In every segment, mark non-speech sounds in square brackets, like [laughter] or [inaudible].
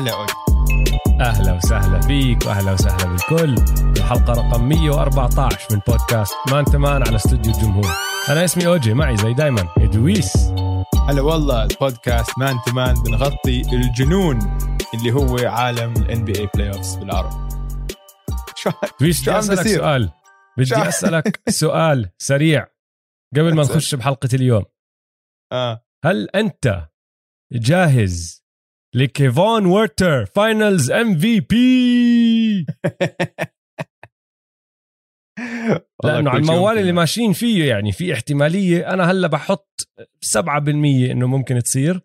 هلا أوي. أهلا وسهلا فيك وأهلا وسهلا بالكل. الحلقة رقم 114 من بودكاست Man to Man على استوديو الجمهور. أنا اسمي أوجي معي زي دايما دويس هلا والله البودكاست Man to Man بنغطي الجنون اللي هو عالم ال NBA playoffs بالعربي شو بدي أسألك بصير؟ سؤال. بدي أسألك [laughs] سؤال سريع قبل ما نخش بحلقة اليوم. آه. هل أنت جاهز لكيفون وورتر Finals MVP لأنه على الموال اللي ماشيين فيه يعني في احتمالية. أنا هلأ بحط 7% إنه ممكن تصير.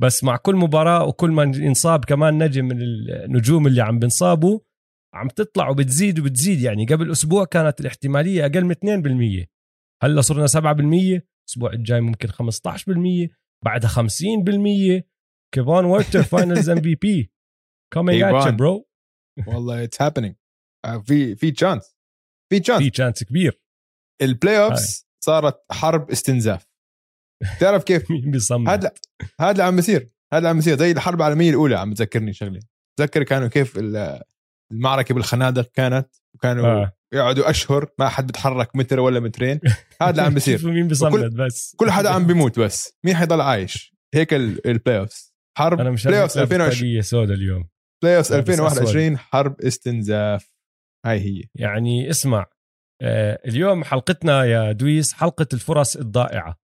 بس مع كل مباراة وكل ما ينصاب كمان نجم من النجوم اللي عم بنصابوا عم تطلع وبتزيد وبتزيد. يعني قبل أسبوع كانت الاحتمالية أقل من 2% هلأ صرنا 7% الأسبوع الجاي ممكن 15% بعدها 50% كيفون وورتر Finals MVP calling it bro والله it's happening في في chance في chance في chance كبير. ال playoffs صارت حرب استنزاف. تعرف كيف؟ [laughs] مين بيصمد؟ هذا هذا اللي عم بيصير. هذا اللي عم بيصير. زي الحرب العالمية الأولى عم بتذكرني شغلة. تذكر كانوا كيف المعركة بالخنادق كانت؟ وكانوا آه. يقعدوا أشهر ما حد بيتحرك متر ولا مترين. هذا اللي عم [laughs] بيصير. مين بيصمد بس. كل حدا عم [laughs] بيموت بس. مين حيضل عايش؟ هيك ال playoffs حرب أنا مش playoffs 2020 سودا اليوم. playoffs 2021 حرب استنزاف. هاي هي. يعني اسمع آه اليوم حلقتنا يا دويس حلقة الفرص الضائعة.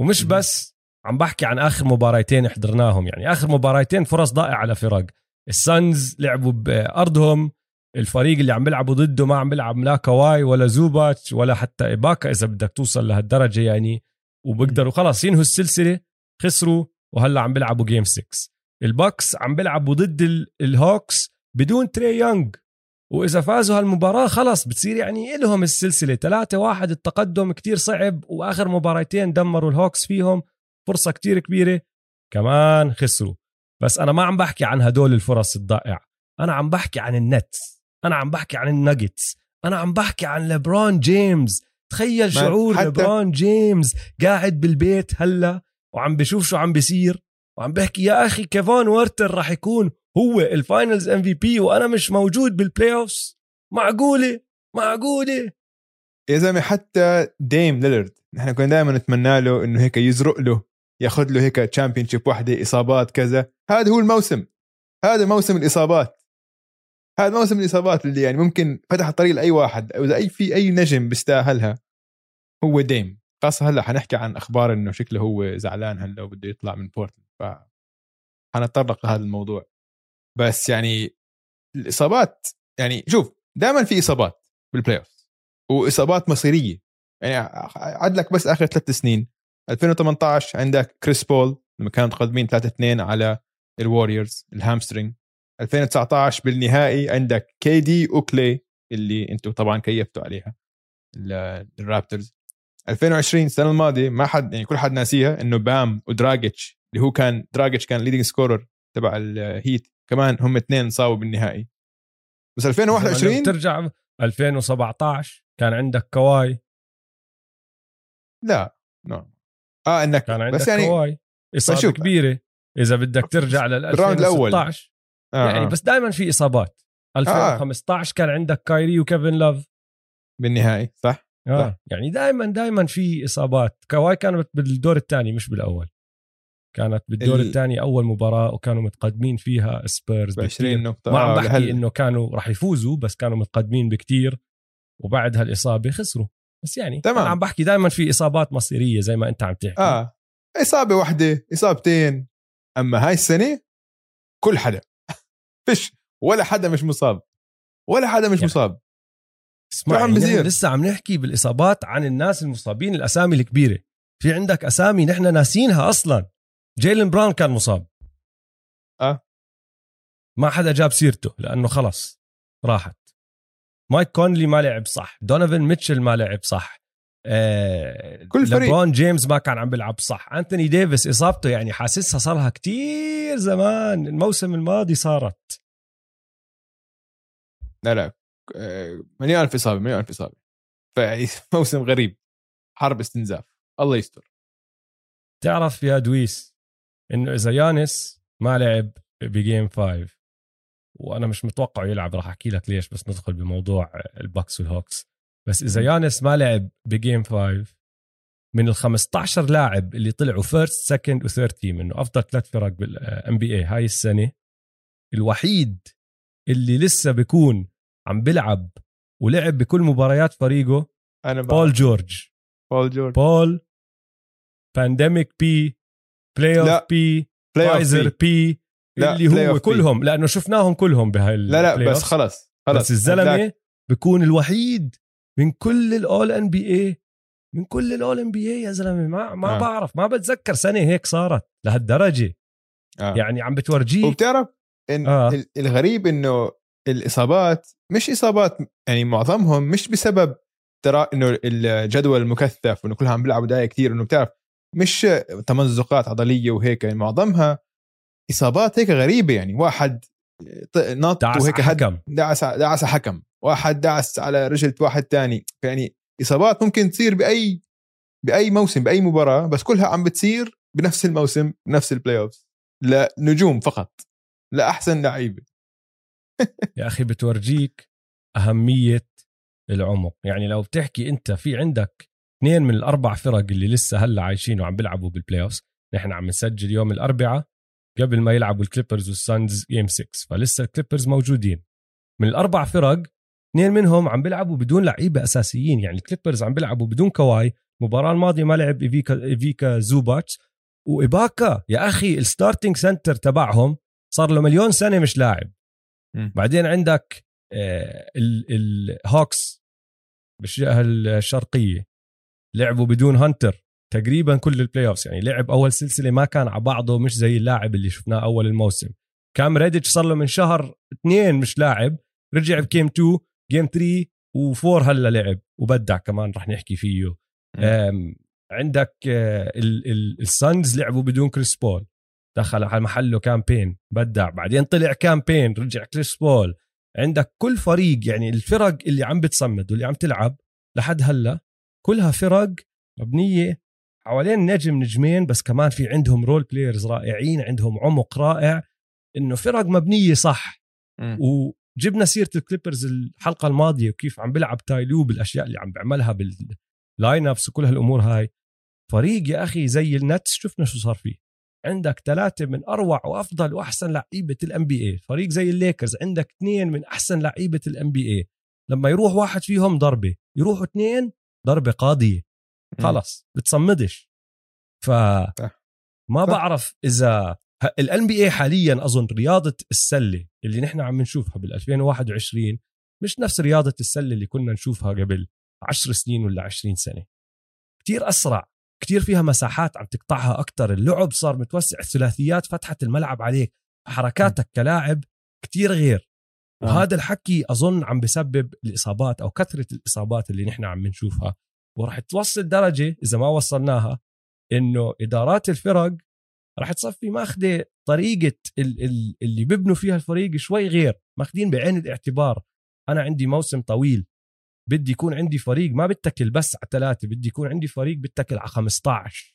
ومش بس عم بحكي عن آخر مباراتين حضرناهم. يعني آخر مباراتين فرص ضائعة لفرق. السانز لعبوا بأرضهم الفريق اللي عم بيلعبوا ضده ما عم بيلعب لا كواي ولا زوباتش ولا حتى إباكا إذا بدك توصل لهالدرجة يعني. وبقدروا خلاص ينهوا السلسلة خسروا وهلا عم بيلعبوا game 6 الباكس عم بيلعبوا ضد الهوكس بدون تري يونغ. وإذا فازوا هالمباراة خلص بتصير يعني لهم السلسلة. 3 واحد التقدم كتير صعب وآخر مباراتين دمروا الهوكس فيهم. فرصة كتير كبيرة. كمان خسروا. بس أنا ما عم بحكي عن هدول الفرص الضائعة. أنا عم بحكي عن النتس. أنا عم بحكي عن الناجتس. أنا عم بحكي عن ليبرون جيمس تخيل شعور. ليبرون جيمس قاعد بالبيت هلا. وعم بشوف شو عم بيصير. وعم بحكي يا أخي كيفون وارتر راح يكون هو ال Finals MVP وأنا مش موجود بال playoffs معقولة؟ معقولة؟ يا زلمة حتى ديم ليلرد نحن كنا دائما نتمنى له إنه هيك يزرق له ياخذ له هيك championship وحده إصابات كذا. هذا هو الموسم. هذا موسم الإصابات. هذا موسم الإصابات اللي يعني ممكن فتح الطريق لأي واحد أو إذا أي في أي نجم بيستاهلها هو ديم خاصه هلأ حنحكي عن أخبار إنه شكله هو زعلان هلأ وبده يطلع من بورتلاند ف حنتطرق لهذا الموضوع. بس يعني الإصابات يعني شوف دائما في إصابات بال playoff وإصابات مصيرية. يعني عد لك بس آخر ثلاث سنين 2018 عندك كريس بول لما كانوا متقدمين 3 2 على الوريورز ال hamstring 2019 بالنهائي عندك كي دي وكلي اللي أنتم طبعا كيفتوا عليها الرابترز. 2020 السنة الماضية ما حد يعني كل حد ناسيها إنه بام ودراجيتش اللي هو كان دراجيتش كان leading scorer تبع الهيت كمان هم اثنين صابوا بالنهائي. بس 2021 ترجع 2017 كان عندك كواي. لا no آه انك كان عندك بس يعني كواي. إصابة كبيرة. إذا بدك ترجع لل 2016 آه يعني آه. بس دائما في إصابات. 2015 آه. كان عندك كايري وكيفن لاف بالنهائي صح؟ آه. صح. يعني دائما دائما في إصابات. كواي كانت بالدور الثاني مش بالأول. كانت بالدور ال... الثاني أول مباراة وكانوا متقدمين فيها سبيرز ب 20 نقطة. ما عم آه، بحكي. إنه كانوا راح يفوزوا بس كانوا متقدمين بكتير. وبعد هالإصابة خسروا. بس يعني تمام. أنا عم بحكي دائما في إصابات مصيرية زي ما أنت عم تحكي. آه. إصابة واحدة إصابتين. أما هاي السنة كل حدا. [laughs] فيش ولا حدا مش مصاب. ولا حدا مش يعني. مصاب. اسمع عم لسه عم نحكي بالإصابات عن الناس المصابين الأسامي الكبيرة. في عندك أسامي نحن ناسينها أصلا. جيلن براون كان مصاب. آه. ما حدا جاب سيرته لأنه خلص راحت. مايك كونلي ما لعب صح دونيفن ميتشل ما لعب صح. آه كل فريق. لبرون جيمس ما كان عم بيلعب صح. أنتوني ديفيس إصابته يعني حاسسها صار لها كتير زمان الموسم الماضي صارت. لا لا. آه، مليون الف اصابه مليون الف اصابه فيعني [laughs] موسم غريب. حرب استنزاف. الله يستر. تعرف يا دويس إنه إذا يانس ما لعب ب game 5 وأنا مش متوقع يلعب راح أحكي لك ليش بس ندخل بموضوع الباكس والهوكس. بس إذا يانس ما لعب ب game 5 من ال 15 لاعب اللي طلعوا first second و third team إنه أفضل ثلاث فرق بال NBA هاي السنة الوحيد اللي لسه بيكون عم بلعب ولعب بكل مباريات فريقه أنا بول جورج بول جورج بول pandemic P playoff. P Pfizer P. اللي هو. كلهم لأنه شفناهم كلهم بهاي لا لا بس. خلص خلص بس الزلمة بيكون الوحيد من كل ال All-NBA من كل ال All-NBA يا زلمة ما ما آه. بعرف ما بتذكر سنة هيك صارت لهالدرجة آه. يعني عم بتورجيك وبتعرف إن آه. ال- الغريب إنه الإصابات مش إصابات يعني معظمهم مش بسبب ترى إنه الجدول المكثف وإنه كلها عم بيلعبوا دقائق كثير انه بتعرف مش تمزقات عضلية وهيك يعني معظمها إصابات هيك غريبة يعني واحد نط دعس وهيك حكم. دعس دعس حكم واحد دعس على رجل واحد تاني يعني إصابات ممكن تصير بأي بأي موسم بأي مباراة بس كلها عم بتصير بنفس الموسم بنفس ال playoff لنجوم فقط لأحسن لعيبة. يا أخي بتورجيك أهمية العمق. يعني لو بتحكي أنت في عندك اثنين من الأربع فرق اللي لسه هلأ عايشين وعم بيلعبوا بال playoff نحن عم نسجل يوم الأربعاء قبل ما يلعبوا الكليبرز والسانز game 6 فلسه الكليبرز موجودين. من الأربع فرق اثنين منهم عم بيلعبوا بدون لعيبة أساسيين يعني الكليبرز عم بيلعبوا بدون كواي المباراه الماضية ما لعب إيفيكا إيفيكا زوباتس. وإباكا يا أخي ال starting center تبعهم صار له مليون سنة مش لاعب. بعدين عندك آه، ال- الهوكس بالجهه الشرقية. لعبوا بدون هانتر تقريبا كل ال playoffs يعني لعب أول سلسلة ما كان على بعضه مش زي اللاعب اللي شفناه أول الموسم. كام ريديتش صار له من شهر اثنين مش لاعب رجع ب game 2 game 3 و4 هلا لعب. وبدع كمان رح نحكي فيه. عندك آه، ال- ال- السانز لعبوا بدون كريس بول دخل على محله كام بين بدع بعدين طلع كام بين رجع كريس بول. عندك كل فريق يعني الفرق اللي عم بتصمد واللي عم تلعب لحد هلا كلها فرق مبنية حوالين نجم نجمين بس كمان في عندهم role players رائعين عندهم عمق رائع. إنه فرق مبنية صح. مم. وجبنا سيرة الكليبرز الحلقة الماضية وكيف عم بيلعب تاي لو بالاشياء اللي عم بيعملها بال lineups وكل هالأمور هاي. فريق يا أخي زي النتس شفنا شو صار فيه. عندك ثلاثة من أروع وأفضل وأحسن لعيبة ال NBA فريق زي الليكرز عندك اثنين من أحسن لعيبة ال NBA لما يروح واحد فيهم ضربة يروحوا اثنين ضربة قاضية. خلص بتصمدش. ف. ما. بعرف إذا الان بي اي حاليا أظن رياضة السلة اللي نحن عم نشوفها بال 2021 مش نفس رياضة السلة اللي كنا نشوفها قبل 10 سنين ولا 20 سنة. كتير أسرع. كتير فيها مساحات عم تقطعها أكثر اللعب صار متوسع الثلاثيات فتحت الملعب عليك حركاتك كلاعب كتير غير. آه. وهذا الحكي أظن عم بسبب الإصابات أو كثرة الإصابات اللي نحن عم نشوفها وراح توصل درجة إذا ما وصلناها إنه إدارات الفرق راح تصفي ال- ال- اللي ببنوا فيها الفريق شوي غير ماخذين بعين الاعتبار. أنا عندي موسم طويل. بدي يكون عندي فريق ما بتكل بس على ثلاثة بدي يكون عندي فريق بتكل على 15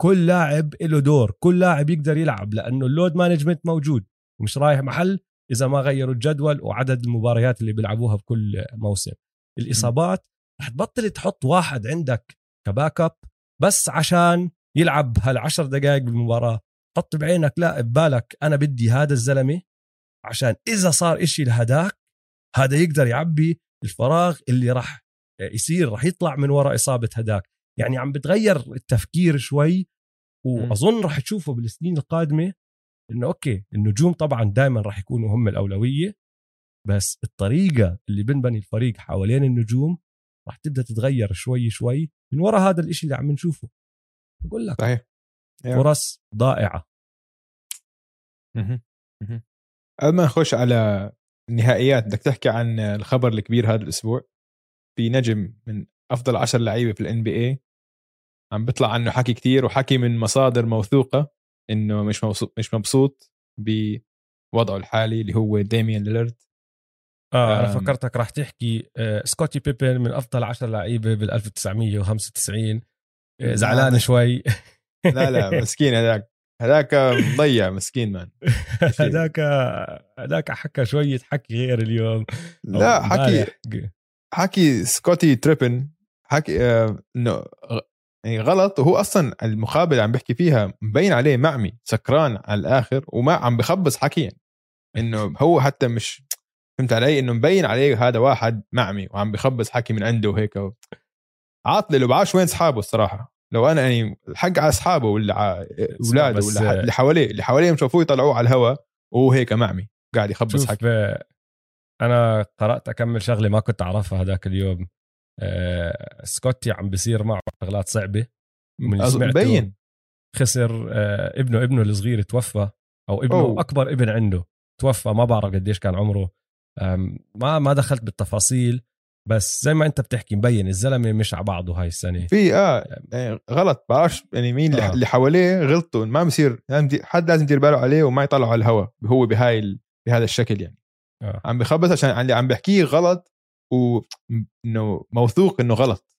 كل لاعب له دور كل لاعب يقدر يلعب لأنه ال load management موجود. ومش رايح محل إذا ما غيروا الجدول وعدد المباريات اللي بيلعبوها بكل موسم. الإصابات رح تبطل تحط واحد عندك ك backup بس عشان يلعب هالعشر دقائق بالمباراة. حط بعينك لا ببالك أنا بدي هذا الزلمة عشان إذا صار إشي لهداك هذا يقدر يعبي الفراغ اللي راح يصير راح يطلع من وراء إصابة هداك يعني عم بتغير التفكير شوي وأظن راح تشوفه بالسنين القادمة إنه okay النجوم طبعا دائما راح يكونوا هم الأولوية بس الطريقة اللي بنبني الفريق حوالين النجوم راح تبدأ تتغير شوي شوي من وراء هذا الإشي اللي عم نشوفه بقول لك صحيح. فرص ضائعة مهم. مهم. قبل ما نخش على النهائيات بدك تحكي عن الخبر الكبير هذا الأسبوع؟ في نجم من أفضل عشر لعيبة في الان بي اي عم بيطلع عنه حكي كتير وحكي من مصادر موثوقة إنه مش مبسوط مش مبسوط بوضعه الحالي اللي هو ديميان ليلرد آه أنا. فكرتك راح تحكي آه سكوتي بيبن من أفضل 10 لعيبة بال 1995 آه زعلان آه. شوي. لا لا [laughs] مسكين هذاك. هذاك مضيع مسكين man [laughs] هذاك هذاك حكى شوية حكي غير اليوم. لا حكي حكي سكوتي بيبن حكي آه، إنه يعني غلط. وهو أصلا المقابلة عم بيحكي فيها مبين عليه معمى سكران على الآخر وما عم بخبص حكيا. إنه هو حتى مش فهمت علي؟ إنه مبين عليه هذا واحد معمي وعم بخبص حكي من عنده وهيك عاطلة لو بعرفش وين أصحابه الصراحة. لو أنا يعني الحق على أصحابه ولا على أولاده ولا اللي حواليه اللي حواليه شافوه يطلعوه على الهواء وهو هيك معمي قاعد يخبص حكي. أنا قرأت أكمل شغلة ما كنت أعرفها هذاك اليوم. آه سكوتي عم بيصير معه شغلات صعبة. من مبين. خسر آه ابنه ابنه الصغير توفى أو ابنه أوه. أكبر ابن عنده توفى ما بعرف قديش كان عمره. ما ما دخلت بالتفاصيل. بس زي ما انت بتحكي مبين الزلمة مش على بعضه هاي السنة. في آه يعني غلط بعرفش يعني مين آه. اللي حواليه غلطوا ما بصير حد لازم يدير باله عليه وما يطلعه على الهواء هو بهاي ال... بهذا الشكل يعني. آه. عم بخبص عشان اللي عم بحكيه غلط وانه موثوق إنه غلط.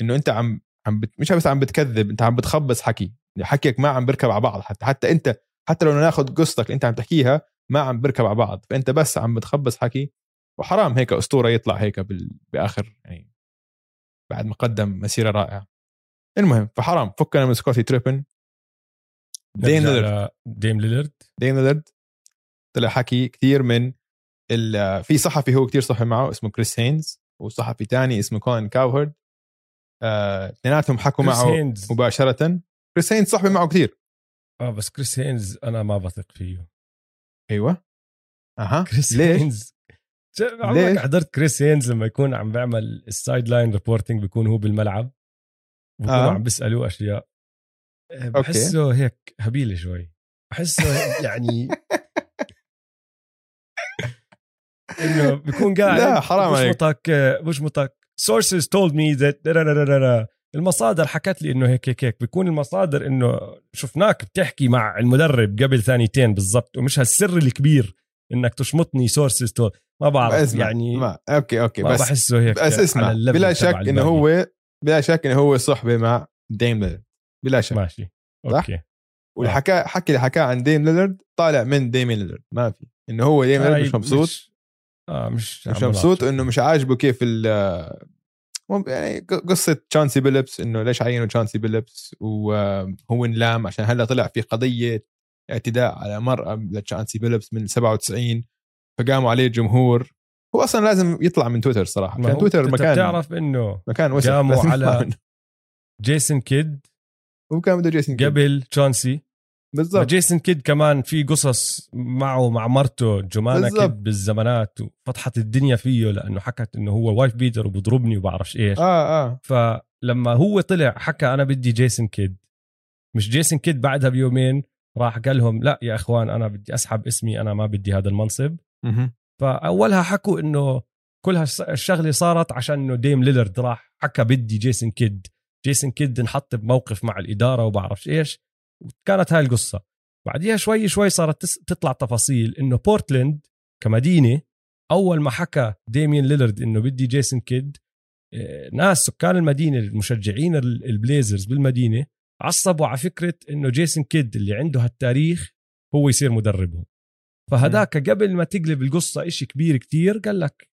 إنه أنت عم عم بت... مش بس عم بتكذب أنت عم بتخبص حكي. حكيك ما عم بركب على بعض حتى حتى أنت حتى لو ناخذ قصتك أنت عم تحكيها ما عم بركب على بعض. فأنت بس عم بتخبص حكي وحرام هيك أسطورة يطلع هيك. بآخر يعني بعد ما قدم مسيرة رائعة. المهم فحرام فكنا من سكوتي بيبن. ديم ليلرد ديم ليلرد ديم ليلرد طلع حكي كثير من ال... في صحفي هو كثير صحبي معه اسمه كريس هينز وصحفي تاني اسمه كولن كاوهرد. آه، اثنيناتهم حكوا معه هينز. مباشرة. كريس هينز صحبي معه كثير آه بس كريس هينز أنا ما بثق فيه. أيوه. أها. كريس ليش؟ هينز. عمرك حضرت كريس هينز لما يكون عم بيعمل ال sideline reporting بيكون هو بالملعب؟ بيكونوا آه. عم بيسألوه أشياء. آه، بحسه okay. هيك هبيل شوي. بحسه يعني [laughs] إنه بيكون قاعد لا حرام عليك. بشمطك بشمطك sources told me that المصادر حكت لي إنه هيك هيك هيك. بيكون المصادر إنه شفناك بتحكي مع المدرب قبل ثانيتين بالضبط ومش هالسر الكبير إنك تشمطني sources told ما بعرف يعني. ما. okay okay ما بس بحسه هيك بس اسمع بلا شك إنه هو بلا شك إنه هو صحبة مع ديم ليلرد بلا شك. ماشي. okay. والحكى حكي اللي حكاه عن ديم ليلرد طالع من ديم ليلرد ما في. إنه هو ديم ليلرد مش مبسوط. مش آه مش مش مبسوط إنه مش عاجبه كيف ال يعني قصة تشانسي بيلبس إنه ليش عينوا تشانسي بيلبس وهو انلام عشان هلا طلع في قضية اعتداء على مرأة لتشانسي بيلبس من 97 فقاموا عليه الجمهور هو أصلا لازم يطلع من تويتر صراحة. كان تويتر مكان بتعرف إنه مكان وسخ. قاموا على جيسون كيد وكان بده جيسون كيد. قبل تشانسي بالضبط. جيسون كيد كمان في قصص معه مع مرته جمانة كيد بالزمانات وفتحت الدنيا فيه لأنه حكت إنه هو wife beater وبضربني وبعرفش إيش. آه آه. فلما هو طلع حكى أنا بدي جيسون كيد. مش جيسون كيد بعدها بيومين راح قال لهم لا يا إخوان أنا بدي أسحب اسمي أنا ما بدي هذا المنصب. فأولها حكوا إنه كل هالشغله صارت عشان إنه ديم ليلرد راح حكى بدي جيسون كيد. جيسون كيد انحط بموقف مع الإدارة وبعرفش إيش. وكانت هاي القصة. بعديها شوي شوي صارت تطلع تفاصيل إنه بورتلاند كمدينة أول ما حكى ديميان ليلرد إنه بدي جيسون كيد آه، ناس سكان المدينة المشجعين البليزرز بالمدينة عصبوا على فكرة إنه جيسون كيد اللي عنده هالتاريخ هو يصير مدربهم. فهداك قبل ما تقلب القصة إشي كبير كتير قال لك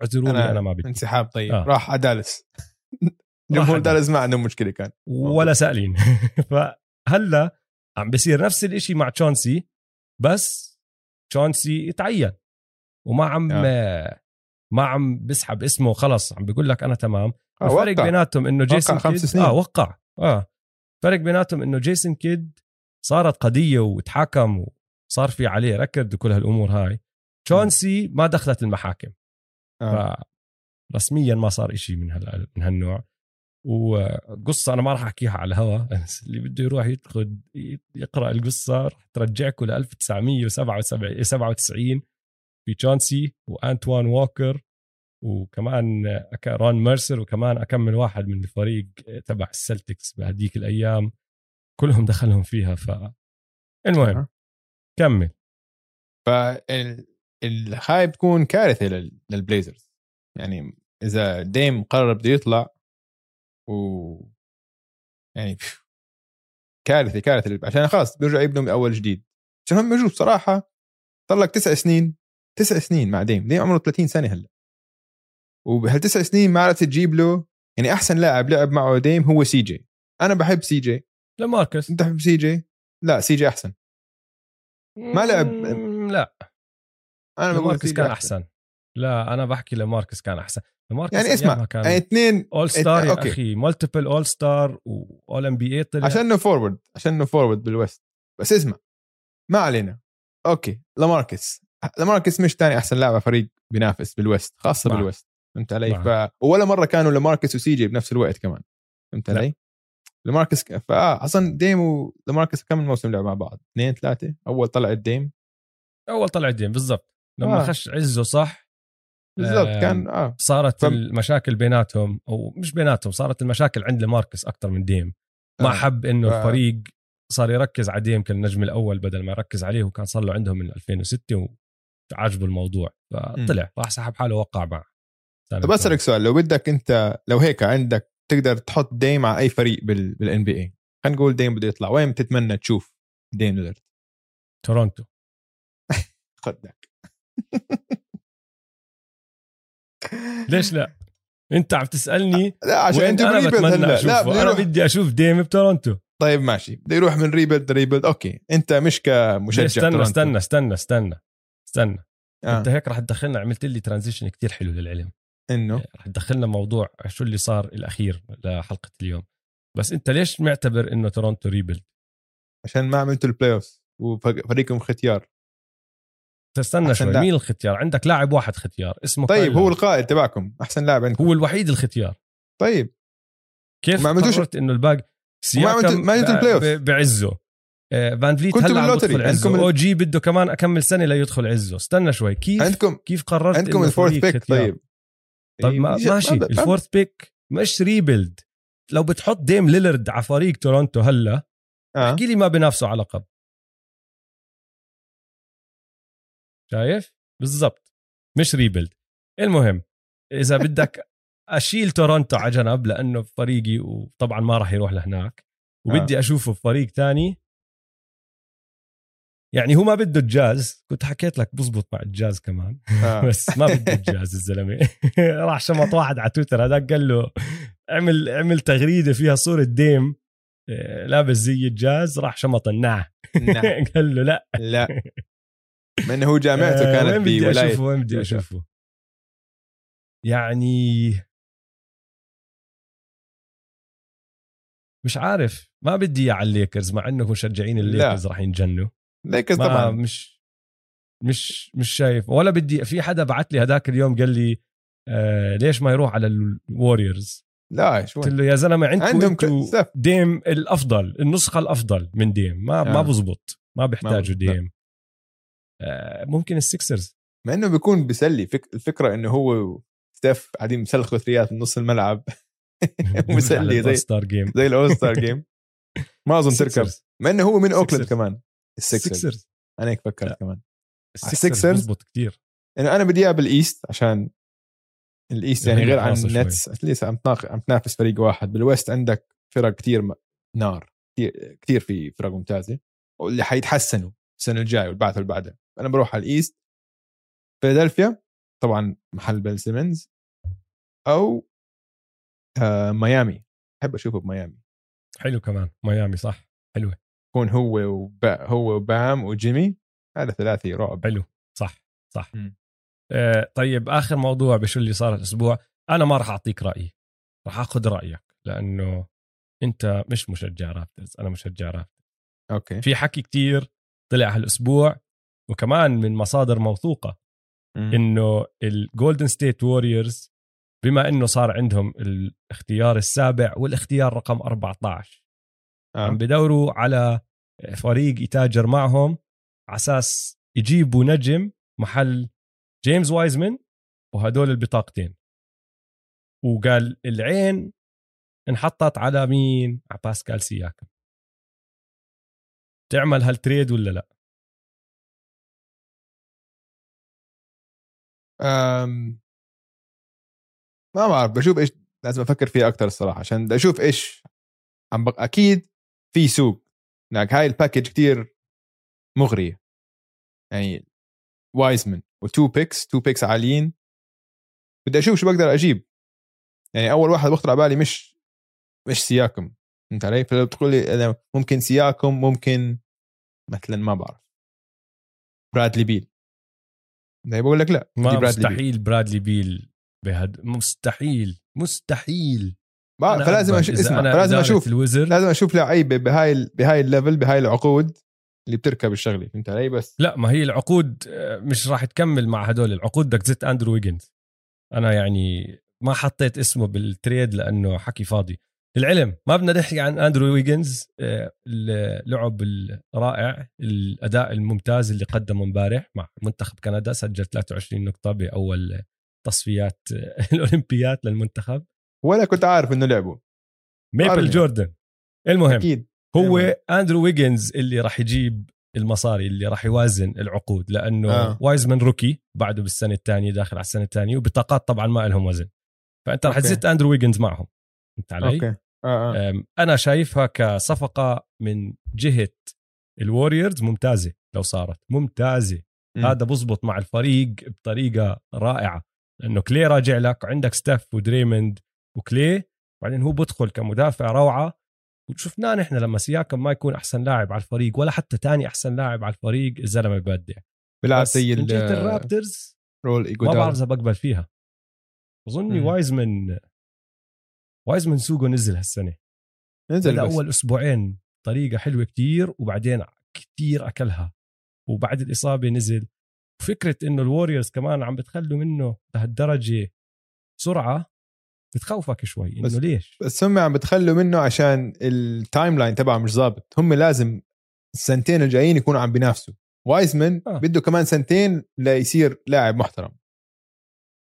اعذروني أنا, أنا ما بدي. انسحاب طيب. آه. راح ع دالس. [laughs] جمهور دالس ما عندهم مشكلة كان. ولا سائلين. [laughs] فهلا عم بصير نفس الإشي مع تشونسي بس تشونسي يتعين وما عم آه. ما عم بسحب اسمه خلص عم بيقول لك أنا تمام. آه الفرق بيناتهم إنه جيسون خمس سنين. آه وقع. آه. فرق بيناتهم إنه جيسون كيد صارت قضية وتحاكم وصار في عليه record وكل هالأمور هاي. تشونسي ما دخلت المحاكم. آه. رسميا ما صار إشي من هال من هالنوع. وقصة أنا ما راح أحكيها على الهوا [laughs] بس اللي بده يروح يدخل يقرأ القصة راح ترجعكم ل 1997 في تشونسي وأنتوان ووكر وكمان رون ميرسر وكمان أكمل واحد من الفريق تبع السلتكس بهديك الأيام. كلهم دخلهم فيها ف المهم. كمل. فالهاي بتكون كارثة للبليزرز. يعني إذا ديم قرر بده يطلع و يعني كارثة كارثة عشان خلاص بيرجع يبنوا من أول جديد. عشان هم بيجوا بصراحة صار لك تسع سنين تسع سنين مع ديم. ديم عمره 30 سنة هلأ. وبهالتسع سنين ما عرفت تجيب له يعني أحسن لاعب لعب معه ديم هو سي جي. أنا بحب سي جي. لماركس. أنت بحب سي جي؟ لا سي جي أحسن. ما لعب لا. أنا بقول ماركس كان أحسن. لا أنا بحكي لماركس كان أحسن. ماركس يعني اسمع كان يعني اثنين اول ستار يا أخي مالتيبل اول ستار واول ام بي اي طلع. عشان إنه forward عشان إنه forward بال West. بس اسمع ما علينا. okay لماركس. لماركس مش ثاني أحسن لاعب فريق بينافس بال West خاصة مع. بال West. فهمت علي؟ ف... ولا مرة كانوا لماركس وسي جي بنفس الوقت كمان. فهمت علي؟ لماركس فاه أصلا ديم ولماركس كم موسم لعبوا مع بعض؟ اثنين ثلاثة؟ أول طلع الديم أول طلع الديم بالضبط. لما آه. خش عزه صح؟ بالضبط آه كان آه. صارت ف... المشاكل بيناتهم أو مش بيناتهم صارت المشاكل عند لماركس أكثر من ديم. ما آه. حب إنه ف... الفريق صار يركز على ديم كالنجم الأول بدل ما يركز عليه وكان صار له عندهم من 2006 وعجبه الموضوع. فطلع راح سحب حاله ووقع معه. طب أسألك سؤال لو بدك أنت لو هيك عندك تقدر تحط ديم على أي فريق بال NBA خلينا نقول ديم بده يطلع. وين بتتمنى تشوف ديم ليلرد تورونتو. [laughs] خدك [laughs] ليش لا؟ أنت عم تسألني [laughs] لا عشان أنت أنا بتمنى أشوفه. لا أنا بدي أشوف ديم بتورونتو. طيب ماشي. بده يروح من rebuild rebuild okay. أنت مش كمشجع استنى تورنتو. استنى استنى استنى استنى. آه. أنت هيك رح تدخلنا. عملت لي transition كتير حلو للعلم. إنه؟ رح تدخلنا موضوع شو اللي صار الأخير لحلقة اليوم. بس أنت ليش معتبر إنه تورونتو rebuild عشان ما عملتوا ال playoff وفريقهم ختيار. تستنى شوي مين الختيار؟ عندك لاعب واحد ختيار اسمه طيب هو القائد تبعكم أحسن لاعب عندكم. هو الوحيد الختيار. طيب. كيف ما عملتوش؟ إنه الباقي؟ سياكم ما عملتوا ال playoff بعزه. آه، فان فليت هلا عم يدخل عزه. أو جي بده كمان أكمل سنة ليدخل عزه. استنى شوي كيف عندكم كيف قررت عندكم ال fourth pick طيب. طيب ما ماشي. ال fourth pick مش rebuild. لو بتحط ديم ليلرد على فريق تورونتو هلا آه. احكي لي ما بنافسوا على لقب. شايف؟ بالضبط. مش rebuild. المهم إذا بدك [laughs] أشيل تورونتو على جنب لأنه فريقي وطبعا ما راح يروح لهناك وبدي آه. أشوفه في فريق تاني يعني هو ما بده الجاز. كنت حكيت لك بزبط مع الجاز كمان. آه. [laughs] بس ما بده الجاز الزلمة. [laughs] راح شمط واحد على تويتر هذاك قال له اعمل اعمل تغريدة فيها صورة ديم. آه، لابس زي الجاز. راح شمط النع [laughs] قال له لا. لا. من هو جامعته آه، كانت وين بدي أشوفه وين بدي أشوفه. يعني مش عارف. ما بدي إياه على الليكرز مع إنه مشجعين الليكرز راح ينجنوا. ليكرز طبعا. مش مش مش شايف. ولا بدي في حدا بعت لي هذاك اليوم قال لي آه ليش ما يروح على الوريورز لا شو؟ قلت له يا زلمة عندكم ديم الأفضل النسخة الأفضل من ديم. ما آه. ما بزبط ما بيحتاجوا ديم. آه ممكن السكسرز مع إنه بيكون بيسلي فك... الفكرة إنه هو ستيف قاعدين مسلخوا ثريات من نص الملعب. [laughs] [laughs] مسلي زي ستار جيم زي الأول ستار جيم ما اظن تركب مع إنه هو من أوكلاند كمان. السكسرز أنا هيك فكرت كمان. السكسرز بزبط كثير إنه أنا بدي إياه بالإيست عشان الإيست يعني غير عن النتس اتليست عم عم تنافس فريق واحد. بالويست عندك فرق كثير نار. كثير في فرق ممتازة. واللي حيتحسنوا السنة الجاية والبعث اللي بعدها. أنا بروح على الإيست. فيلادلفيا طبعا محل بن سيمنز. أو آه ميامي. بحب أشوفه بميامي. حلو كمان. ميامي صح. حلوة. يكون هو وبا هو وبام وجيمي هذا ثلاثي رعب. حلو. صح صح. آه طيب آخر موضوع بشو اللي صار الأسبوع أنا ما راح أعطيك رأيي. راح آخذ رأيك لأنه أنت مش مشجع Raptors أنا مشجع Raptors okay. في حكي كتير طلع هالأسبوع وكمان من مصادر موثوقة إنه ال Golden State Warriors بما إنه صار عندهم الاختيار السابع والاختيار رقم 14 آه. عم بدوروا على فريق يتاجر معهم على أساس يجيبوا نجم محل جيمس وايزمان وهدول البطاقتين وقال العين انحطت على مين؟ على باسكال سياكم تعمل هال trade ولا لا؟ أم ما بعرف بشوف إيش لازم أفكر فيها أكثر الصراحة عشان بدي أشوف إيش عم بق... أكيد في سوق. لك هاي ال package كتير مغرية. يعني وايزمن و two picks two picks عاليين. بدي أشوف شو بقدر أجيب. يعني أول واحد بخطر على بالي مش مش سياكم. فهمت علي؟ فلو بتقول لي ممكن سياكم ممكن مثلا ما بعرف. برادلي بيل بقول لك لا ما برادلي مستحيل بيل. برادلي بيل بهد مستحيل مستحيل. فلازم أشوف اسمع فلازم أشوف الوزر لازم أشوف لعيبه بهاي بهاي ال level بهاي العقود اللي بتركب الشغلة. فهمت علي؟ بس لا ما هي العقود آه، مش راح تكمل مع هدول. العقود بدك تزت أندرو ويجنز. أنا يعني ما حطيت اسمه بال trade لأنه حكي فاضي. العلم ما بدنا نحكي عن أندرو ويجنز آه، اللعب الرائع الأداء الممتاز اللي قدمه امبارح مع منتخب كندا. سجل 23 نقطة بأول تصفيات [laughs] الأولمبيات للمنتخب. ولا كنت عارف إنه لعبوا Maple Jordan المهم أكيد. هو المهم. أندرو ويجنز اللي راح يجيب المصاري اللي راح يوازن العقود لأنه آه. وايزمان rookie بعده بالسنة الثانية داخل على السنة الثانية وبطاقات طبعا ما لهم وزن فأنت راح تزت أندرو ويجنز معهم فهمت علي؟ okay آه آه. أنا شايفها كصفقة من جهة ال Warriors ممتازة لو صارت ممتازة م. هذا بزبط مع الفريق بطريقة رائعة لأنه كلي راجع لك وعندك ستيف ودريموند وكلي بعدين هو بدخل كمدافع روعة. وشفناه نحن لما سياكم ما يكون أحسن لاعب على الفريق ولا حتى تاني أحسن لاعب على الفريق الزلمة ببدع بيلعب زي ال Raptors role ما بعرف إذا بقبل فيها. اظني وايزمن وايزمن سوقه نزل هالسنة. نزل أول أسبوعين طريقة حلوة كتير وبعدين كتير أكلها. وبعد الإصابة نزل. وفكرة إنه ال Warriors كمان عم بتخلوا منه لهالدرجة سرعة بتخوفك شوي إنه ليش؟ بس هم عم بتخلوا منه عشان ال timeline تبعه مش ظابط. هم لازم السنتين الجايين يكونوا عم بينافسوا. وايزمن آه. بده كمان سنتين ليصير لاعب محترم.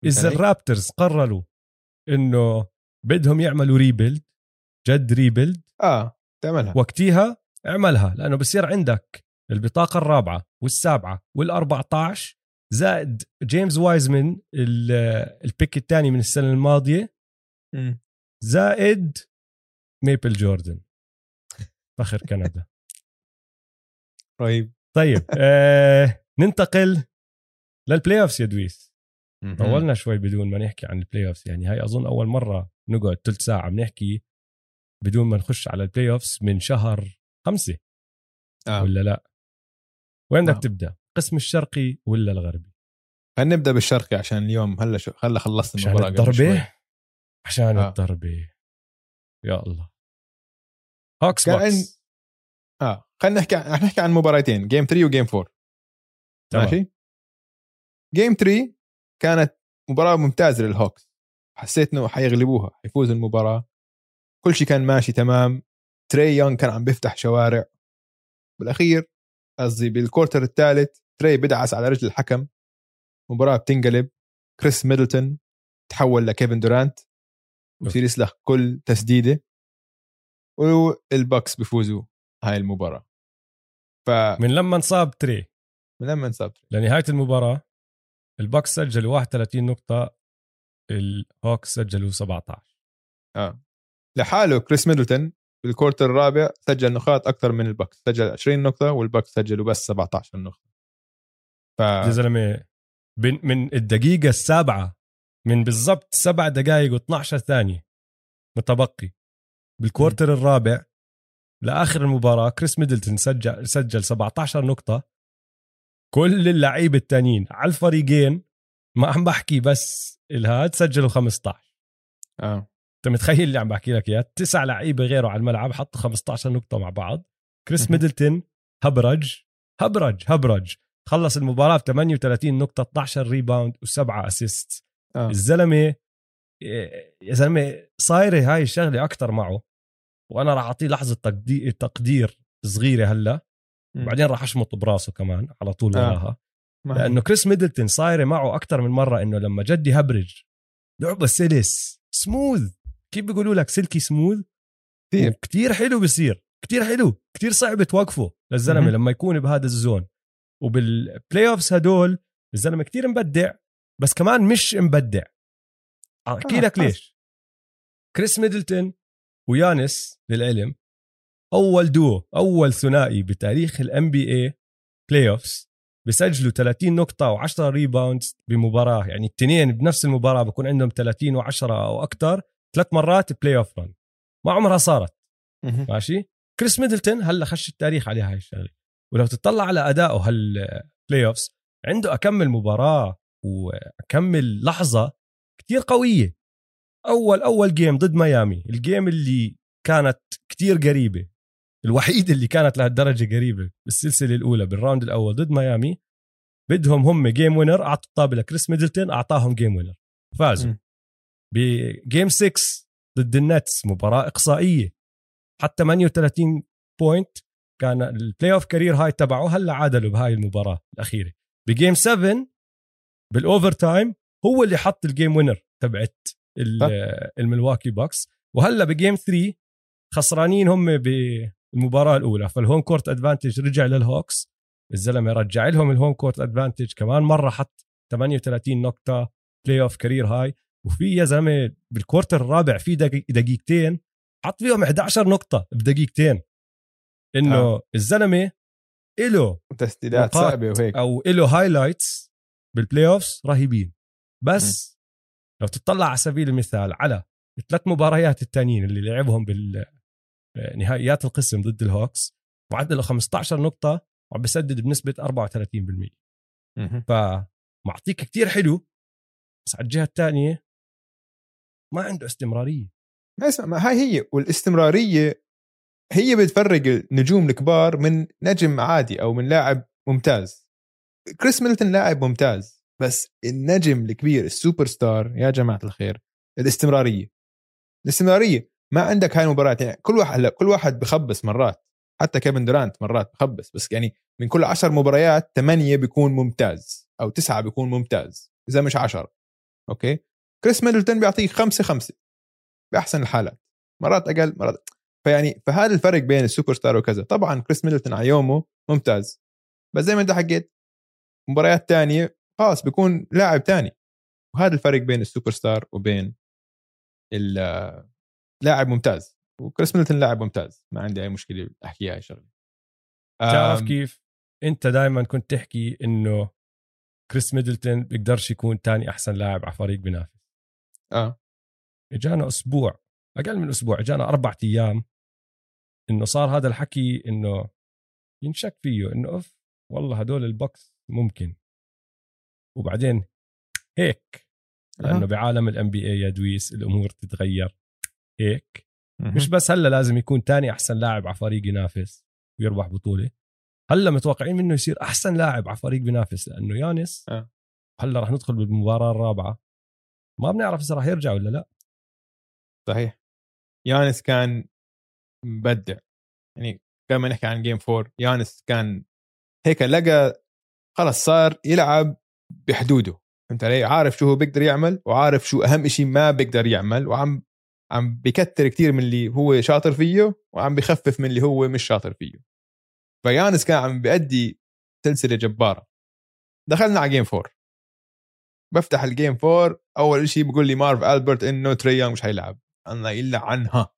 إذا ال Raptors قرروا إنه بدهم يعملوا rebuild جد rebuild آه تعملها. وقتيها اعملها لأنه بصير عندك البطاقة الرابعة والسابعة وال14 زائد جيمس وايزمن ال pick الثاني من السنة الماضية زائد Maple Jordan. فخر كندا. رهيب [laughs] طيب [laughs] آه ننتقل لل playoffs يا دويس. طولنا شوي بدون ما نحكي عن ال playoffs يعني هاي أظن أول مرة نقعد ثلث ساعة بنحكي بدون ما نخش على ال playoffs من شهر خمسة. آه. ولا لا؟ وين بدك آه. تبدأ؟ قسم الشرقي ولا الغربي؟ خلينا نبدأ بالشرقي عشان اليوم هلا شو هلا خلصت المباراة عشان الضربة؟ عشان آه. الضربه يا الله. Hawks Bucks آه. خلينا نحكي عن نحكي عن مباراتين game 3 و game 4 تمام. ماشي؟ game 3 كانت مباراة ممتازة لل Hawks حسيت إنه حيغلبوها حيفوز المباراة. كل شيء كان ماشي تمام. تري يونغ كان عم بيفتح شوارع. بالأخير قصدي بال quarter الثالث تري بدعس على رجل الحكم. مباراة بتنقلب. كريس ميدلتون تحول لكيفن دورانت. ويصير يسلخ كل تسديده وال Bucks بيفوزوا هاي المباراة. ف من لما انصاب تري. من لما انصاب تري. لنهاية المباراة ال Bucks سجلوا 31 نقطة ال Hawks سجلوا 17 آه. لحاله كريس ميدلتون بال quarter الرابع سجل نقاط أكثر من ال Bucks سجل 20 نقطة وال Bucks سجلوا بس 17 نقطة. ف يا زلمة من الدقيقة السابعة من بالضبط سبع دقائق و12 ثانية. متبقي. بال quarter الرابع لآخر المباراة كريس ميدلتون سجل سجل 17 نقطة. كل اللعيبة التانيين على الفريقين ما عم بحكي بس الهاد سجلوا 15 آه. أنت متخيل اللي عم بحكي لك إياه؟ تسع لعيبة غيره على الملعب حطوا 15 نقطة مع بعض. كريس ميدلتون هبرج هبرج هبرج. خلص المباراة ب 38 نقطة 12 rebound وسبعة assist آه. الزلمة يا زلمة صايرة هاي الشغلة أكثر معه وأنا راح أعطيه لحظة تقدير تقدير صغيرة هلأ وبعدين راح أشمط براسه كمان على طول آه. وراها آه. لأنه كريس ميدلتون صايرة معه أكثر من مرة إنه لما جدي هبرج لعبة سلس سموث كيف بيقولوا لك silky smooth كثير كثير حلو بصير كثير حلو كثير صعب توقفه للزلمة لما يكون بهذا ال zone. وبال playoffs هدول الزلمة كثير مبدع بس كمان مش مبدع. أحكي آه لك ليش. كريس ميدلتون ويانس للعلم أول دو أول ثنائي بتاريخ ال NBA playoffs بسجلوا 30 نقطة و10 rebounds بمباراة. يعني الاثنين بنفس المباراة بكون عندهم 30 و10 أو أكثر ثلاث مرات playoff run ما عمرها صارت. ماشي؟ كريس ميدلتون هلأ خش التاريخ عليها هاي الشغلة. ولو تطلع على ادائه هال playoffs عنده أكمل مباراة. وأكمل لحظة كتير قوية. أول أول game ضد ميامي ال game اللي كانت كتير قريبة الوحيد اللي كانت لهالدرجة قريبة بالسلسلة الأولى بال round الأول ضد ميامي بدهم هم game winner أعطوا الطابة لكريس ميدلتون أعطاهم game winner فازوا. ب game 6 ضد النتس مباراة إقصائية. حتى 38 point كان ال playoff career high تبعه هلأ عادلوا بهاي المباراة الأخيرة. ب game 7 بال overtime هو اللي حط ال game winner تبعت. الملواكي بوكس. وهلأ ب game 3 خسرانين هم بالمباراة الأولى. فال home court advantage رجع للهوكس الزلمة رجع لهم ال home court advantage كمان مرة حط 38 نقطة. playoff career high. وفي يا زلمة بال quarter الرابع في دقي- دقيقتين حط فيهم 11 نقطة بدقيقتين. إنه آه. الزلمة له تسديدات صعبة وهيك. أو له highlights بال playoffs رهيبين. بس لو تطلع على سبيل المثال على الثلاث مباريات التانيين اللي لعبهم بنهائيات القسم ضد الهوكس معدله 15 نقطة وعم بسدد بنسبة 34% مهم. فمعطيك كتير حلو بس على الجهة الثانية ما عنده استمرارية. ما اسمع ما هاي هي والاستمرارية هي بتفرق النجوم الكبار من نجم عادي أو من لاعب ممتاز. كريس ميدلتون لاعب ممتاز بس النجم الكبير السوبر ستار يا جماعة الخير الاستمرارية. الاستمرارية ما عندك هاي المباريات يعني كل واحد هلا كل واحد بخبص مرات. حتى كيفن دورانت مرات بخبص بس يعني من كل عشر مباريات ثمانية بيكون ممتاز أو تسعة بيكون ممتاز إذا مش عشرة. أوكي؟ كريس ميدلتون بيعطيك خمسة خمسة بأحسن الحالات. مرات أقل مرات فيعني فهذا الفرق بين السوبر ستار وكذا. طبعا كريس ميدلتون على يومه ممتاز بس زي ما أنت حكيت مباريات تانية خلاص بيكون لاعب تاني. وهذا الفرق بين السوبر ستار وبين اللاعب ممتاز. وكريس ميدلتون لاعب ممتاز. ما عندي أي مشكلة أحكي هاي شغلة. تعرف كيف؟ أنت دائما كنت تحكي إنه كريس ميدلتون بيقدرش يكون تاني أحسن لاعب على فريق بينافس. آه. إجانا أسبوع أقل من أسبوع إجانا أربع أيام إنه صار هذا الحكي إنه ينشك فيه إنه أوف والله هدول البوكس ممكن. وبعدين هيك لأنه أها. بعالم ال NBA يا دويس الأمور تتغير. هيك. مهم. مش بس هلأ لازم يكون تاني أحسن لاعب على فريق ينافس ويربح بطولة. هلأ متوقعين منه يصير أحسن لاعب على فريق بينافس لأنه يانس آه. هلأ رح ندخل بالمباراة الرابعة. ما بنعرف إذا رح يرجع ولا لا. صحيح. يانس كان مبدع. يعني كما نحكي عن game four يانس كان هيك لقى خلص صار يلعب بحدوده. فهمت علي؟ عارف شو هو بيقدر يعمل وعارف شو أهم شيء ما بيقدر يعمل وعم عم بكتر كتير من اللي هو شاطر فيه وعم بخفف من اللي هو مش شاطر فيه. فيانس كان عم بيأدي سلسلة جبارة. دخلنا على game four بفتح ال game four أول شيء بقول لي مارف ألبرت إنه تري مش حيلعب. الله يلا عنها.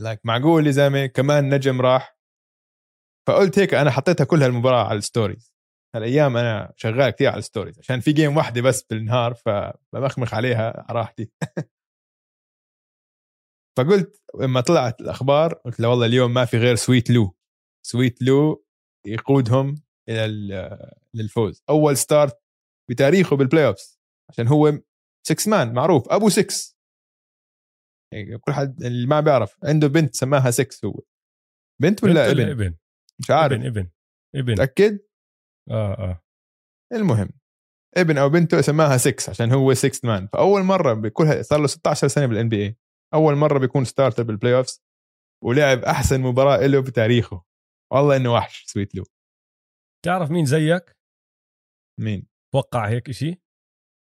like معقول يا زلمة؟ كمان نجم راح. فقلت هيك أنا حطيتها كل هالمباراة على ال stories هالايام أنا شغال كثير على ال stories عشان في game واحدة بس بالنهار فبمخمخ عليها على راحتي. [laughs] فقلت لما طلعت الأخبار قلت له والله اليوم ما في غير Sweet Lou Sweet Lou يقودهم إلى ال- للفوز أول start بتاريخه بال playoffs عشان هو 6 man معروف. أبو 6 يعني كل حد اللي ما بيعرف عنده بنت سماها 6 هو. بنت ولا بنت ابن؟ ابن؟ مش عارف. ابن ابن ابن. متاكد آه آه. المهم ابن أو بنته سماها 6 عشان هو 6 man فأول مرة بكل صار له 16 سنة بال NBA أول مرة بيكون starter بال playoffs ولعب أحسن مباراة له بتاريخه. والله إنه وحش Sweet Lou تعرف مين زيك؟ مين؟ توقع هيك شيء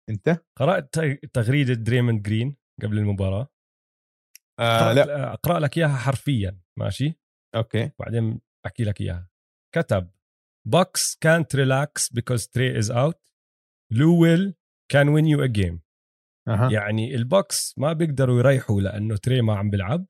أنت؟ قرأت تغريدة دريموند جرين قبل المباراة؟ آه لأ أقرأ لك إياها حرفيا ماشي؟ okay. بعدين أحكي لك إياها. كتب Bucks can't relax because Trey is out. Lou will can win you a game. يعني البوكس ما بيقدروا يريحوا لأنه تري ما عم بيلعب.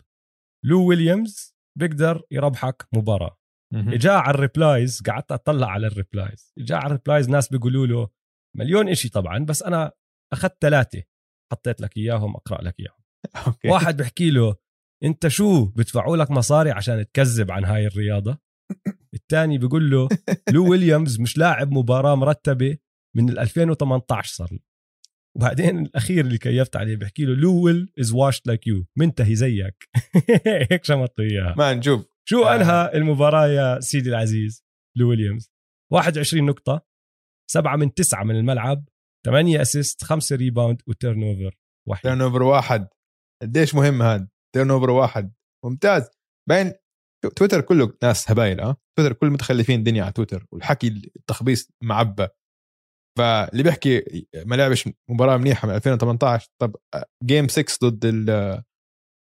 لو ويليامز بيقدر يربحك مباراة. إجا على ال replies قعدت أطلع على ال replies إجا على ال replies ناس بيقولوا له مليون إشي طبعا بس أنا أخذت ثلاثة. حطيت لك إياهم أقرأ لك إياهم. okay. واحد بحكي له أنت شو بدفعوا لك مصاري عشان تكذب عن هاي الرياضة؟ [laughs] الثاني بيقول له لو [laughs] ويليامز مش لاعب مباراة مرتبة من ال 2018 صار له. وبعدين الأخير اللي كيفت عليه بحكي له Lou Will is washed like you منتهي زيك. [laughs] هيك شمطوا إياها. ما نشوف شو آه. انهى المباراة يا سيدي العزيز؟ لو ويليامز 21 نقطة سبعة من تسعة من الملعب 8 assist 5 rebound و turnover واحد. turnover واحد. قديش مهم هذا turnover واحد. ممتاز. باين تويتر كله ناس هبايل آه تويتر كل متخلفين الدنيا على تويتر والحكي التخبيص معبى فاللي بيحكي ما لعبش مباراة منيحة من 2018 طب game 6 ضد ال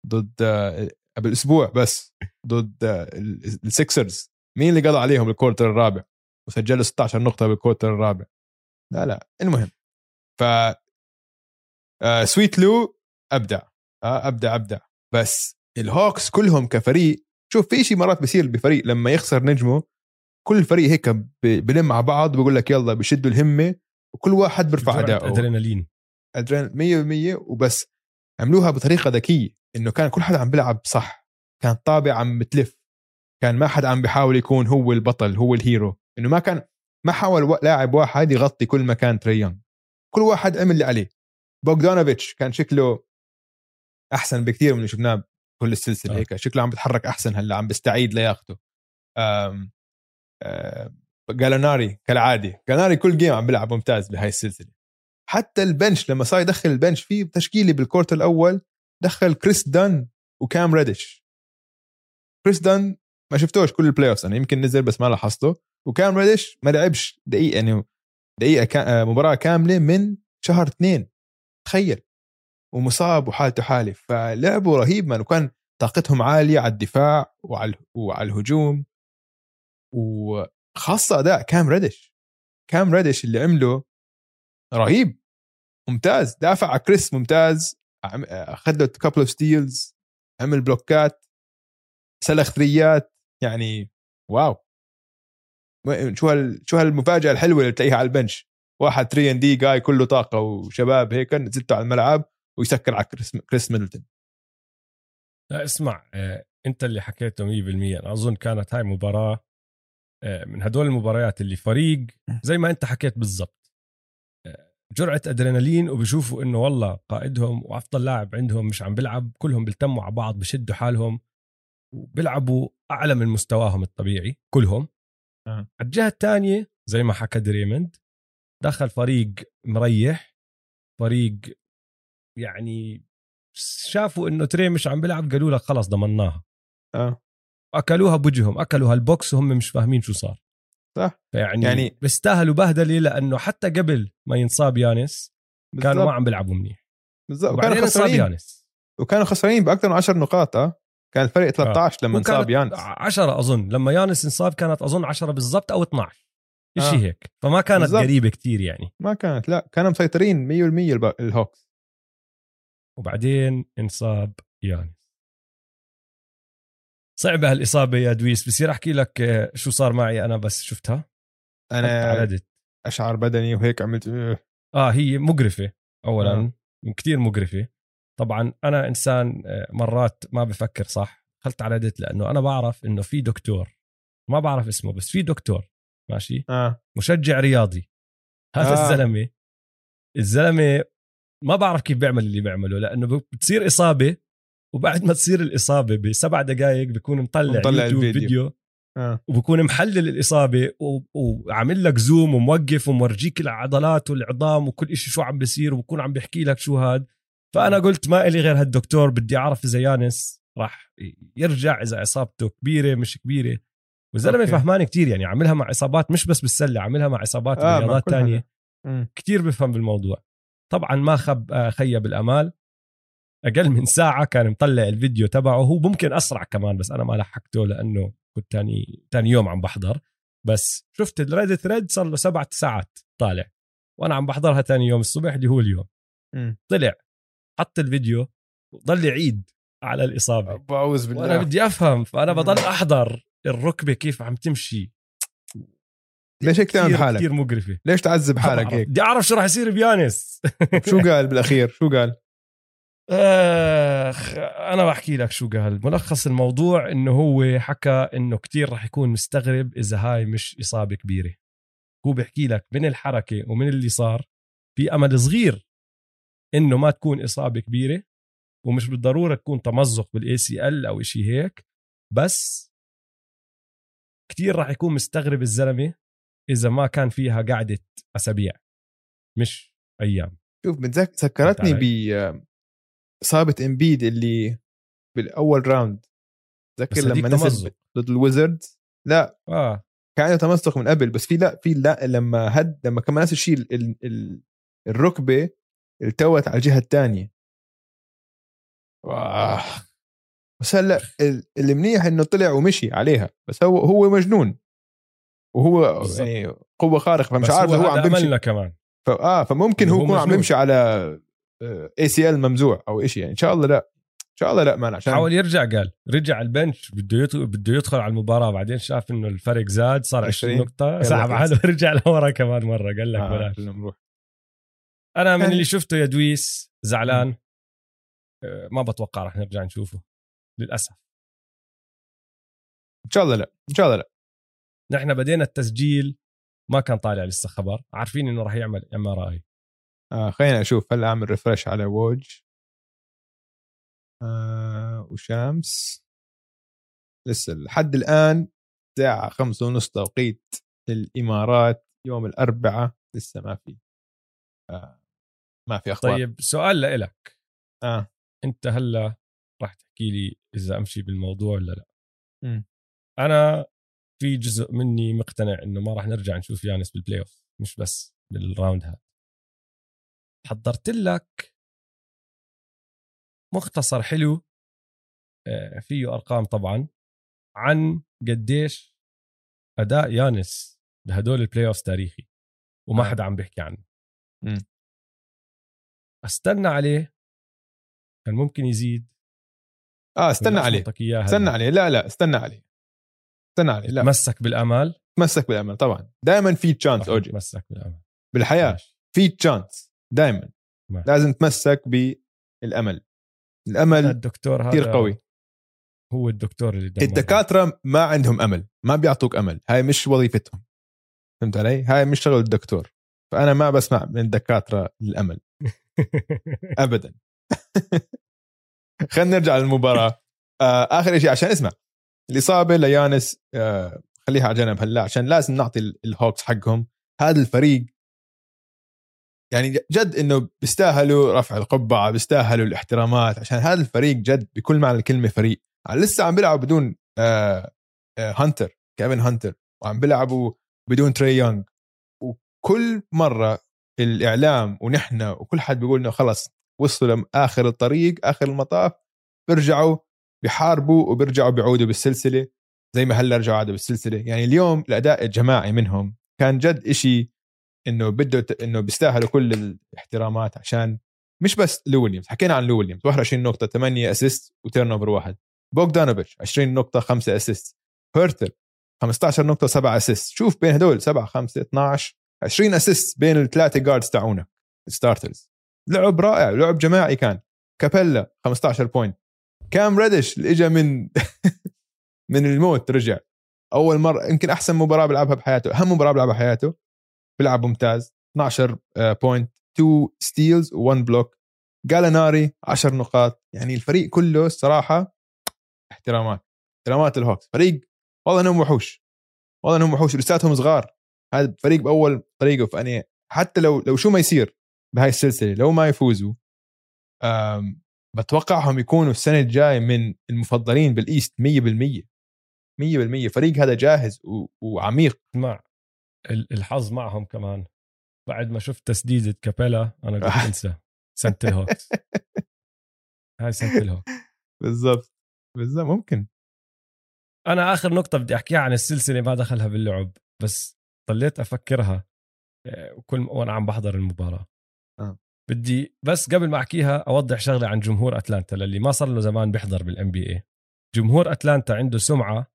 ضد آه، قبل أسبوع بس ضد آه، ال- السكسرز مين اللي قضى عليهم بال quarter الرابع؟ وسجلوا 16 نقطة بال quarter الرابع. لا لا المهم. ف آه، sweet Lou أبدع آه، أبدع أبدع. بس الهوكس كلهم كفريق شوف في شيء مرات بيصير بفريق لما يخسر نجمه كل فريق هيك بلم مع بعض بقول لك يلا بشدوا الهمة وكل واحد بيرفع اداؤه أدرينالين. ادرينالين 100% وبس. عملوها بطريقة ذكية إنه كان كل حدا عم بيلعب صح كانت الطابة عم بتلف كان ما حدا عم بيحاول يكون هو البطل هو ال hero. إنه ما كان ما حاول لاعب واحد يغطي كل مكان تري يانغ. كل واحد عمل اللي عليه. بوغدانوفيتش كان شكله أحسن بكثير من اللي شفناه كل السلسلة آه. هيك شكله عم بيتحرك أحسن هلأ عم بيستعيد لياقته. آم، آم، جاليناري كالعادة جاليناري كل game عم بيلعب ممتاز بهاي السلسلة. حتى ال bench لما صار يدخل ال bench في تشكيلة بال quarter الأول دخل كريس دان وكام ريدش كريس دان ما شفتوش كل ال playoffs أنا يمكن نزل بس ما لاحظته. وكام ريدش ما لعبش دقيقة يعني دقيقة كا- آه، مباراة كاملة من شهر اثنين. تخيل. ومصاب وحالته حاله فلعبوا رهيب من وكان طاقتهم عالية على الدفاع وعلى وعلى الهجوم. وخاصة أداء كام ريدش كام ريدش اللي عمله رهيب. ممتاز. دافع على كريس ممتاز. أخذ له couple of steals عمل بلوكات. سلخ ثريات. يعني wow. شو هال شو هالمفاجأة الحلوة اللي تلاقيها على ال bench. واحد 3 and D guy كله طاقة وشباب هيك نزلته على الملعب. ويسكر على كريس, كريس ميدلتون. لا اسمع آه، انت اللي حكيته 100% أنا أظن كانت هاي مباراة آه، من هدول المباريات اللي فريق زي ما انت حكيت بالضبط آه، جرعة أدرينالين وبشوفوا إنه والله قائدهم وأفضل لاعب عندهم مش عم بيلعب كلهم بيلتموا على بعض بشدوا حالهم وبيلعبوا أعلى من مستواهم الطبيعي كلهم. أه. على الجهة الثانية زي ما حكى دريمند دخل فريق مريح فريق يعني شافوا إنه تري مش عم بيلعب قالوا لك خلص ضمناها. آه. أكلوها بوجههم اكلوا هالبوكس وهم مش فاهمين شو صار. صح. يعني- يعني بيستاهلوا بهدلة لأنه حتى قبل ما ينصاب يانس كانوا ما عم بيلعبوا منيح. بالضبط وكانوا خسرانين. يانس. وكانوا خسرانين بأكثر من 10 نقاط آه. كان الفرق 13 لما انصاب يانس. 10 أظن. لما يانس انصاب كانت أظن 10 بالضبط أو 12 شيء آه. هيك. فما كانت بالضبط. قريبة كتير يعني. ما كانت لا كانوا مسيطرين 100% الب- الهوكس. وبعدين انصاب يانس صعبة هالإصابة يا دويس بصير أحكي لك آه، شو صار معي أنا بس شفتها أنا على أشعر بدني وهيك عملت آه، آه هي مقرفة اولا آه. آه. كثير مقرفة طبعا أنا إنسان آه، مرات ما بفكر صح دخلت على ريدت لأنه أنا بعرف إنه في دكتور ما بعرف اسمه بس في دكتور ماشي آه مشجع رياضي هذا آه. آه. الزلمة الزلمة ما بعرف كيف بيعمل اللي بيعمله لأنه بتصير إصابة وبعد ما تصير الإصابة بسبع دقائق بيكون مطلع, مطلع يوتيوب الفيديو. فيديو آه وبكون محلل الإصابة وعامل لك زوم وموقف ومورجيك العضلات والعظام وكل إشي شو عم بيصير وبكون عم بيحكي لك شو هاد فأنا قلت ما إلي غير هالدكتور بدي أعرف إذا يانس راح يرجع إذا إصابته كبيرة مش كبيرة والزلمة. فهمان كتير يعني عاملها مع إصابات مش بس بالسلة عاملها مع إصابات آه، برياضات حدا. مم. كتير بفهم بالموضوع طبعا ما خب آه، خيب الأمال. أقل من ساعة كان مطلع الفيديو تبعه. هو ممكن أسرع كمان بس أنا ما لحقته لأنه كنت تاني تاني يوم عم بحضر. بس شفت الريد ثريد صار له سبعة ساعات طالع. وأنا عم بحضرها تاني يوم الصبح اللي هو اليوم. مم. طلع حط الفيديو وضل يعيد على الإصابة. بعوذ بالله. وأنا بدي أفهم فأنا. بضل أحضر الركبة كيف عم تمشي. ليش هيك تعمل بحالك؟ كثير مقرفة ليش تعذب حالك هيك؟ بدي أعرف شو راح يصير بيانس [laughs] شو قال بالأخير؟ شو قال؟ آخ أنا بحكي لك شو قال ملخص الموضوع إنه هو حكى إنه كتير راح يكون مستغرب إذا هاي مش إصابة كبيرة هو بيحكي لك من الحركة ومن اللي صار في أمل صغير إنه ما تكون إصابة كبيرة ومش بالضرورة تكون تمزق بال ACL أو شيء هيك بس كتير راح يكون مستغرب الزلمة إذا ما كان فيها قعدة أسابيع مش أيام. شوف بتذكر ذكرتني فهمت ب اصابه امبيد اللي بالأول round تذكر لما نزل تمزق. ضد الويزردز لا. آه. كان عنده تمسك من قبل بس في لا في لا لما هد لما كمان نفس الشيء ال- ال- ال- الركبة التوت على الجهة الثانية واه بس هلأ ال- اللي منيح إنه طلع ومشي عليها بس هو هو مجنون. وهو. يعني قوة خارقة فمش عارف هو عم بيمشي. كمان. ف... آه فممكن هو يكون عم مجنون. يمشي على اي سي ال ممزوع أو شيء يعني إن شاء الله لا. إن شاء الله لا man عشان حاول يرجع قال. رجع على ال bench بده يدخل بده يدخل على المباراة. بعدين شاف إنه الفرق زاد صار 20 20. نقطة. سحب. حاله ورجع لورا كمان مرة. قال لك آه بلاش. نروح. أنا من اللي شفته يا دويس زعلان. آه، ما بتوقع رح نرجع نشوفه. للأسف. إن شاء الله لا. إن شاء الله لا. نحن بدينا التسجيل ما كان طالع لسه خبر. عارفين إنه راح يعمل MRI آه خلينا أشوف. هلا اعمل refresh على ووج آه وشامس لسه لحد الآن الساعة خمسة ونص توقيت الإمارات يوم الأربعاء لسه ما في. آه ما في أخبار. طيب سؤال لإلك. آه. أنت هلا راح تحكي لي إذا أمشي بالموضوع ولا لا. مم. أنا في جزء مني مقتنع إنه ما راح نرجع نشوف يانس بال playoff مش بس بال round هذا حضرت لك مختصر حلو آه، فيه أرقام طبعا عن قديش أداء يانس بهدول ال playoff تاريخي وما آه. حدا عم بيحكي عنه. أستنى عليه كان ممكن يزيد آه استنى عليه استنى؟ عليه لا لا استنى عليه استنى عليه لا. تمسك بالامل تمسك بالأمل طبعا. دائما في تشانس راح أوجي. تمسك بالامل بالحياة ماشي. في تشانس دائما. لازم تمسك بالأمل. الأمل الدكتور هذا كثير قوي. هو الدكتور اللي الدكاترة ما عندهم أمل ما بيعطوك أمل. هاي مش وظيفتهم. فهمت علي؟ هاي مش شغل الدكتور. فأنا ما بسمع من الدكاترة الأمل. [laughs] ابدا. [laughs] خلينا نرجع للمباراة. آه آخر شيء عشان اسمع. الإصابة ل يانس آه خليها على جنب هلا عشان لازم نعطي ال- الهوكس حقهم. هذا الفريق يعني جد إنه بيستاهلوا رفع القبعة بيستاهلوا الاحترامات عشان هذا الفريق جد بكل معنى الكلمة فريق. لسه عم بيلعبوا بدون آه آه هانتر كيفن هانتر وعم بيلعبوا بدون تري يونغ. وكل مرة الإعلام ونحن وكل حد بيقول إنه خلص وصلوا لآخر الطريق آخر المطاف بيرجعوا بيحاربوا وبيرجعوا بيعودوا بالسلسلة زي ما هلأ رجعوا عادوا بالسلسلة. يعني اليوم الأداء الجماعي منهم كان جد إشي إنه بده إنه بيستاهلوا كل الاحترامات عشان مش بس لو ويليامز حكينا عن لو ويليامز 21 نقطة 8 assist و turnover واحد. بوغدانوفيتش 20 نقطة 5 assist هيرتر 15 نقطة 7 assist شوف بين هدول 7 5 12 20 assist بين الثلاثة guards تاعونا ال starters لعب رائع لعب جماعي كان. كابيلا 15 point كام ريدش اللي اجى من [laughs] من الموت رجع. أول مره يمكن أحسن مباراة بيلعبها بحياته أهم مباراة بيلعبها بحياته. بيلعب ممتاز 12 point 2 steals و1 block جاليناري 10 نقاط. يعني الفريق كله الصراحة احترامات. احترامات الهوكس فريق والله إنهم وحوش. والله إنهم وحوش. لساتهم صغار. هذا فريق بأول طريقه. فأني حتى لو لو شو ما يصير بهاي السلسلة لو ما يفوزوا بتوقعهم يكونوا السنة الجاية من المفضلين بال East 100% 100% فريق هذا جاهز و... وعميق مع ال- الحظ معهم كمان. بعد ما شفت تسديدة كابيلا أنا قلت [laughs] انسى. سنة الهوكس. هاي سنة الهوكس. بالضبط. بالضبط. ممكن. أنا آخر نقطة بدي أحكيها عن السلسلة ما دخلها باللعب بس ضليت أفكرها آه، وكل وأنا عم بحضر المباراة. آه. بدي بس قبل ما أحكيها أوضح شغلة عن جمهور أتلانتا للي ما صار له زمان بيحضر بال NBA جمهور أتلانتا عنده سمعة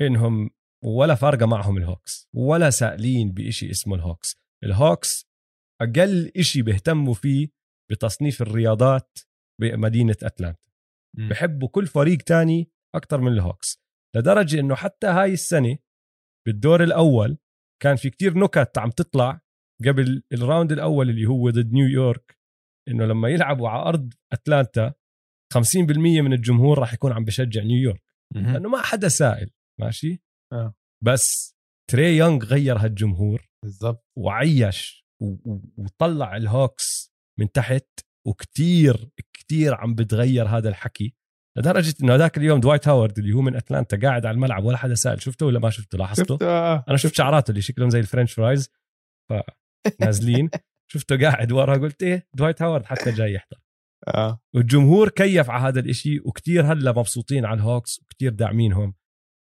إنهم ولا فارقة معهم الهوكس ولا سائلين بإشي اسمه الهوكس. الهوكس أقل إشي بيهتموا فيه بتصنيف الرياضات بمدينة أتلانتا. م. بحبوا كل فريق تاني أكثر من الهوكس. لدرجة إنه حتى هاي السنة بالدور الأول كان في كتير نكت عم تطلع قبل ال round الأول اللي هو ضد نيويورك إنه لما يلعبوا على أرض أتلانتا 50% من الجمهور راح يكون عم بشجع نيويورك. لأنه ما حدا سائل ماشي؟ آه. بس تري يونغ غير هالجمهور بالضبط. وعيش وطلع الهوكس من تحت وكتير كتير عم بتغير هذا الحكي لدرجة إنه هذاك اليوم دوايت هاورد اللي هو من أتلانتا قاعد على الملعب ولا حدا سائل. شفته ولا ما شفته؟ لاحظته؟ شفت آه. أنا شفت شعراته اللي شكلهم زي ال French fries. فنازلين شفته قاعد ورا قلت إيه دوايت هاورد حتى جاي يحضر. آه. والجمهور كيف على هذا الإشي وكتير هلأ مبسوطين على الهوكس وكتير داعمينهم.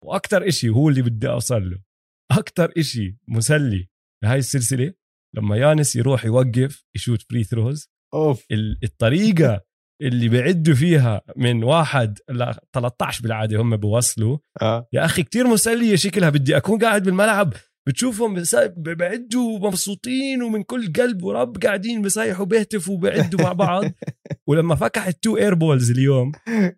وأكثر إشي هو اللي بدي أوصل له. أكثر إشي مسلي بهاي السلسلة لما يانس يروح يوقف يشوت free throws أوف. ال- الطريقة اللي بيعدوا فيها من واحد ل 13 بالعادة هم بوصلوا. آه. يا أخي كتير مسلية شكلها بدي أكون قاعد بالملعب. بتشوفهم بعدوا مبسوطين ومن كل قلب ورب قاعدين بصيحوا بيهتفوا وبيعدوا مع بعض. [laughs] ولما فكح ال two air balls اليوم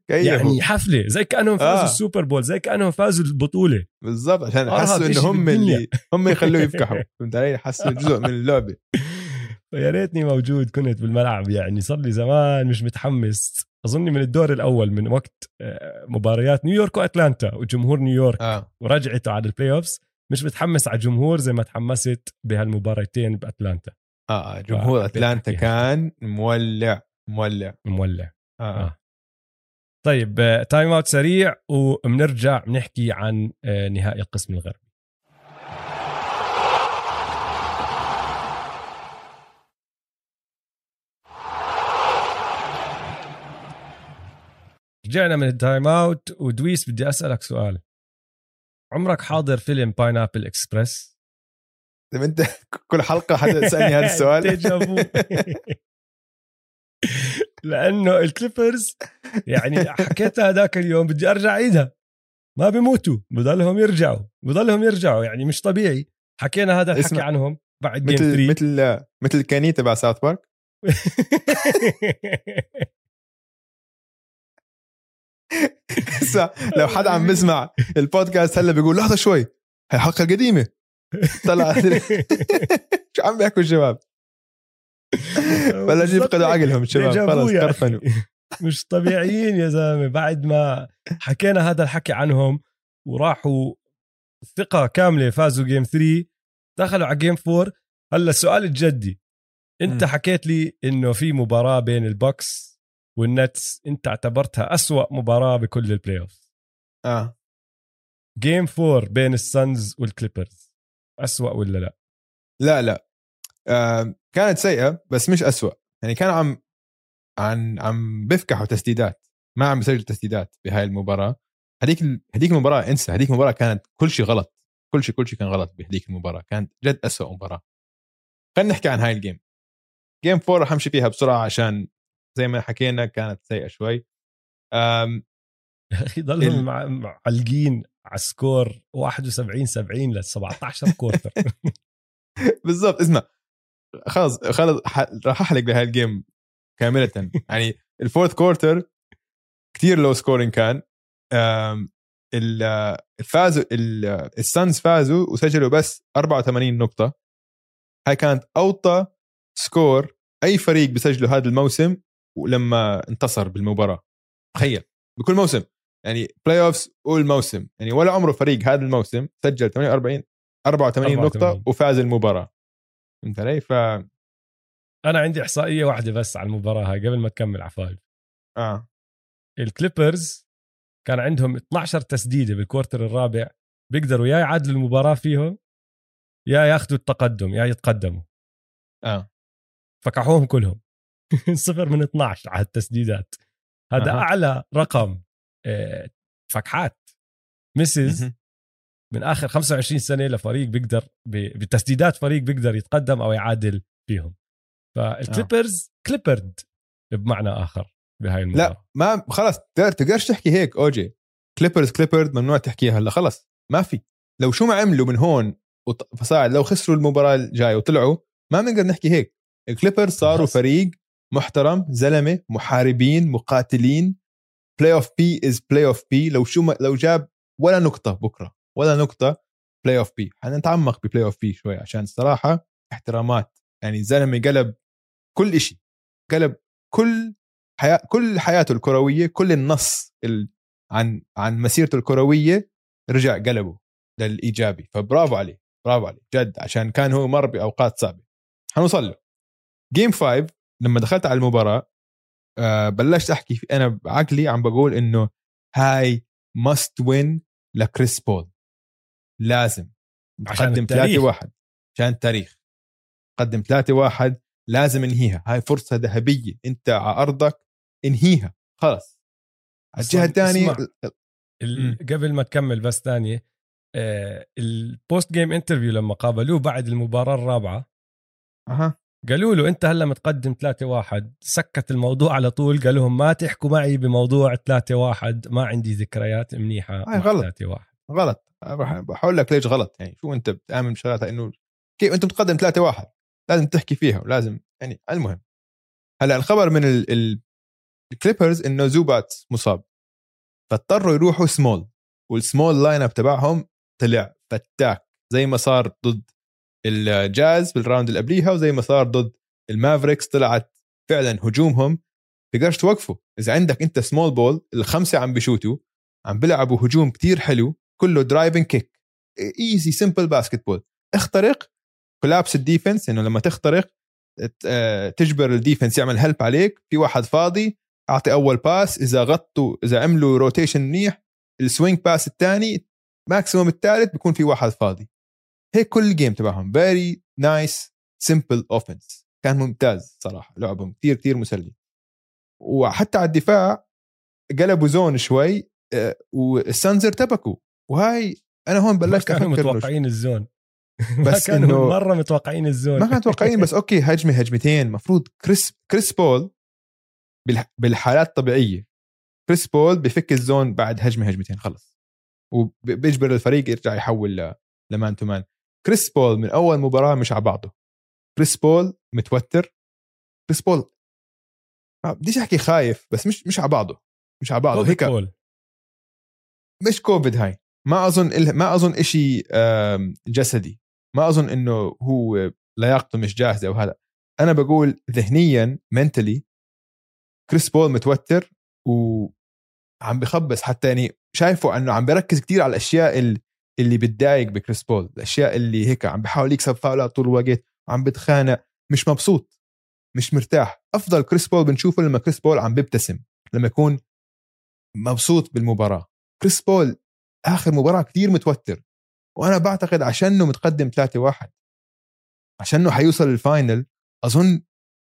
يعني حفلة زي كأنهم فازوا آه. ال Super Bowl زي كأنهم فازوا البطولة. بالضبط عشان أرهب حسوا إنه هم. اللي هم يخلوه يفكحوا. [laughs] فهمت علي؟ حسوا جزء من اللعبة. [laughs] فيا ريتني موجود كنت بالملعب يعني صار لي زمان مش متحمس. اظني من الدور الأول من وقت آه، مباريات نيويورك وأتلانتا وجمهور نيويورك آه. ورجعته على ال playoffs مش متحمس على الجمهور زي ما تحمست بهالمباراتين بأتلانتا. آه جمهور آه، أتلانتا. كان مولع مولع. مولع. آه, آه. طيب آه، timeout سريع وبنرجع بنحكي عن آه، نهائي القسم الغربي. رجعنا من ال timeout ودويس بدي أسألك سؤال. عمرك حاضر فيلم Pineapple Express؟ طيب انت [laughs] كل حلقة حدا يسالني هذا السؤال. [laughs] [laughs] لأنه الكليبرز يعني حكيتها هذاك اليوم بدي أرجع عيدها. ما بيموتوا بضلهم يرجعوا بضلهم يرجعوا يعني مش طبيعي. حكينا هذا الحكي عنهم بعد game مثل 3 مثل مثل كيني تبع South Park. هسا لو حدا عم بسمع البودكاست هلا بيقول لحظة شوي هي حلقة قديمة. طلع. [laughs] شو عم بيحكوا الشباب؟ بلش يفقدوا عقلهم الشباب. خلص أخي. كرفنوا. [laughs] مش طبيعيين يا زلمة. بعد ما حكينا هذا الحكي عنهم وراحوا ثقة كاملة فازوا game 3 دخلوا على game 4 هلا السؤال الجدي. انت مم. حكيت لي إنه في مباراة بين البوكس والنتس انت اعتبرتها أسوأ مباراة بكل ال playoff آه. Game 4 بين ال Suns وال Clippers أسوأ ولا لا؟ لا لا. آه كانت سيئة بس مش أسوأ. يعني كانوا عم عن عم بيفكحوا تسديدات. ما عم بيسجلوا تسديدات بهاي المباراة. هذيك ال- هذيك المباراة انسى. هذيك المباراة كانت كل شيء غلط. كل شيء كل شيء كان غلط بهذيك المباراة. كانت جد أسوأ مباراة. خلينا نحكي عن هاي ال game game 4 رح أمشي فيها بسرعة عشان زي ما حكينا كانت سيئة شوي. [laughs] أخي ضلهم معلقين على score 71 70 ل 17 quarter. [laughs] بالضبط اسمع خلص خلص ح- راح احلق بهاي ال game كاملة. يعني ال fourth quarter كثير low scoring كان. الفازوا ال- ال Suns فازوا وسجلوا بس 84 نقطة. هاي كانت أوطى score أي فريق بيسجله هذا الموسم ولما انتصر بالمباراة. تخيل. بكل موسم. يعني playoffs والموسم. يعني ولا عمره فريق هذا الموسم سجل 48 84 نقطة 84. وفاز المباراة. فهمت علي؟ ف أنا عندي إحصائية واحدة بس على المباراة هاي قبل ما تكمل على five آه. ال Clippers كان عندهم 12 تسديدة بال quarter الرابع. بيقدروا يا يعادلوا المباراة فيهم يا ياخذوا التقدم يا يتقدموا. آه. فكحوهم كلهم. [laughs] صفر من 12 على التسديدات. هذا أها. أعلى رقم آه، فكحات misses. من آخر 25 سنة لفريق بيقدر بتسديدات فريق بيقدر يتقدم أو يعادل فيهم. فال Clippers Clippered بمعنى آخر بهاي المباراة. لا ما خلاص تقدر تقدرش تحكي هيك OG Clippers Clippered ممنوع تحكيها هلا خلص ما في. لو شو ما عملوا من هون فصاعد لو خسروا المباراة الجاية وطلعوا ما بنقدر نحكي هيك. ال Clippers صاروا خلص. فريق محترم زلمة محاربين مقاتلين. Playoff P is Playoff P لو شو ما لو جاب ولا نقطة بكرة ولا نقطة Playoff P حنتعمق ب Playoff P شوي عشان الصراحه احترامات. يعني زلمه قلب كل إشي قلب كل حياة كل حياته الكروية كل النص ال... عن عن مسيرته الكروية رجع قلبه للإيجابي. فبرافو عليه برافو عليه جد عشان كان هو مر بأوقات صعبة. حنوصل له. Game 5 لما دخلت على المباراة آه بلشت أحكي في أنا بعقلي عم بقول إنه هاي must win لكريس بول. لازم. عشان قدم التاريخ. 3 1 عشان التاريخ. قدم 3 1 لازم انهيها. هاي فرصة ذهبية. أنت على أرضك انهيها. خلص على الجهة الثانية. قبل ما تكمل بس ثانية ال post game interview لما قابلوه بعد المباراة الرابعة أها. قالوا له انت هلا متقدم 3-1 سكت الموضوع على طول. قال لهم ما تحكوا معي بموضوع 3-1 ما عندي ذكريات منيحة هاي مع غلط. 3-1 غلط. بح- بحاول لك ليش غلط. يعني شو انت بتآمن بشغلاتها إنه كيف انت متقدم 3 1 لازم تحكي فيها ولازم يعني المهم. هلا الخبر من ال... ال... ال Clippers إنه Zubac مصاب. فاضطروا يروحوا small. وال small lineup تبعهم طلع فتاك. زي ما صار ضد ال Jazz بال round اللي قبليها وزي ما صار ضد ال Mavericks طلعت فعلا هجومهم. تقدرش توقفه. إذا عندك أنت small ball الخمسة عم بشوتوا عم بيلعبوا هجوم كتير حلو كله drive and kick easy simple basketball اخترق collapse ال defense إنه لما تخترق آه، تجبر ال defense يعمل help عليك. في واحد فاضي أعطي أول pass إذا غطوا إذا عملوا rotation منيح ال swing pass الثاني maximum الثالث بيكون في واحد فاضي. هيك كل ال game تبعهم. very nice simple offense كان ممتاز صراحة. لعبهم كثير كثير مسلي. وحتى على الدفاع قلبوا zone شوي آه، وال Suns ارتبكوا. وهاي أنا هون ما بلشت كانوا أفكر إنه متوقعين ال zone. [laughs] ما بس كانوا إنه- مرة متوقعين الزون. ما كانوا متوقعين بس okay هجمة هجمتين. مفروض كريس كريس بول بالح- بالحالات الطبيعية. كريس بول بفك ال zone بعد هجمة هجمتين خلص. وبيجبر الفريق يرجع يحول ل man to man. كريس بول من أول مباراة مش على بعضه. كريس بول متوتر. كريس بول ما بديش أحكي خايف بس مش مش على بعضه. مش على بعضه. هيك بول. مش كوفيد هاي. ما أظن ما أظن آم، جسدي. ما أظن إنه هو لياقته مش جاهزة وهذا أنا بقول ذهنيا mentally كريس بول متوتر وعم بخبص حتى يعني شايفه إنه عم بركز كتير على الأشياء ال- اللي بتضايق بكريس بول الأشياء اللي هيك عم بحاول يكسب فاولات طول الوقت وعم بتخانق مش مبسوط مش مرتاح. أفضل كريس بول بنشوفه لما كريس بول عم بيبتسم لما يكون مبسوط بالمباراة. كريس بول آخر مباراة كتير متوتر وأنا بعتقد عشانه متقدم 3 1 عشانه حيوصل ال final أظن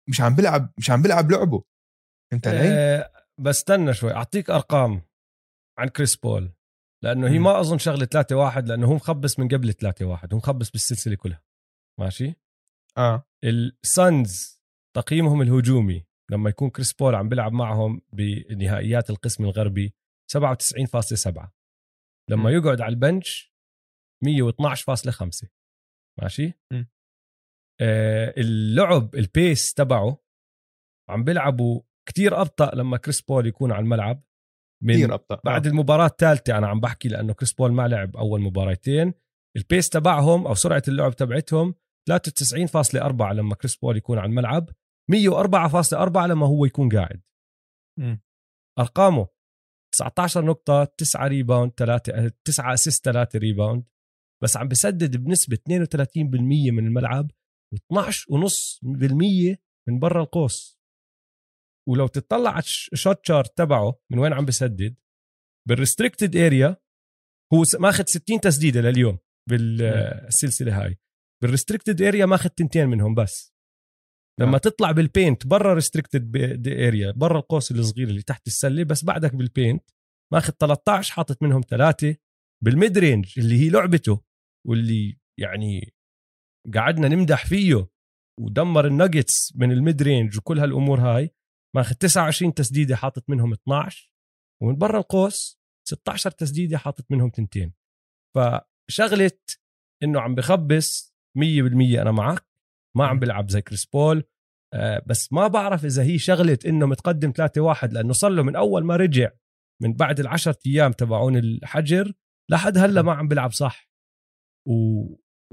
مش عم بلعب مش عم بلعب لعبه. فهمت علي؟ آه بس استنى شوي أعطيك أرقام عن كريس بول. لأنه هي. ما أظن شغلة 3 1 لأنه هو مخبص من قبل 3 1 هو مخبص بالسلسلة كلها. ماشي؟ آه. ال Suns تقييمهم الهجومي لما يكون كريس بول عم بيلعب معهم بنهائيات القسم الغربي 97.7 لما م. يقعد على ال bench 112.5 ماشي؟ م. آه اللعب ال pace تبعه عم بيلعبوا كتير أبطأ لما كريس بول يكون على الملعب. كثير ابطا بعد آه. المباراة الثالثة أنا عم بحكي لأنه كريس بول ما لعب أول مباراتين ال pace تبعهم أو سرعة اللعب تبعتهم 93.4 لما كريس بول يكون على الملعب 104.4 لما هو يكون قاعد. مم. أرقامه 19 نقطة 9 rebound 3 9 assist 3 rebound بس عم بسدد بنسبة 32% من الملعب و12.5% من برا القوس. ولو تطلع على ال shot chart تبعه من وين عم بسدد بال restricted area هو ماخذ 60 تسديدة لليوم بالسلسله هاي. بال restricted area ماخذ تنتين منهم بس. لما آه. تطلع بال paint برا restricted area برا القوس الصغير اللي تحت السلة بس بعدك بال paint ماخذ 13 حاطط منهم ثلاثة بال mid range اللي هي لعبته واللي يعني قعدنا نمدح فيه ودمر الناجتس من ال mid range وكل هالأمور هاي ماخذ 29 تسديدة حاطط منهم 12 ومن برا القوس 16 تسديدة حاطط منهم تنتين. فشغلة إنه عم بخبص 100% أنا معك ما عم بلعب زي كريس بول آه بس ما بعرف إذا هي شغلة إنه متقدم 3-1 لأنه صار له من أول ما رجع من بعد العشرة أيام تبعون الحجر لحد هلأ ما عم بلعب صح. و...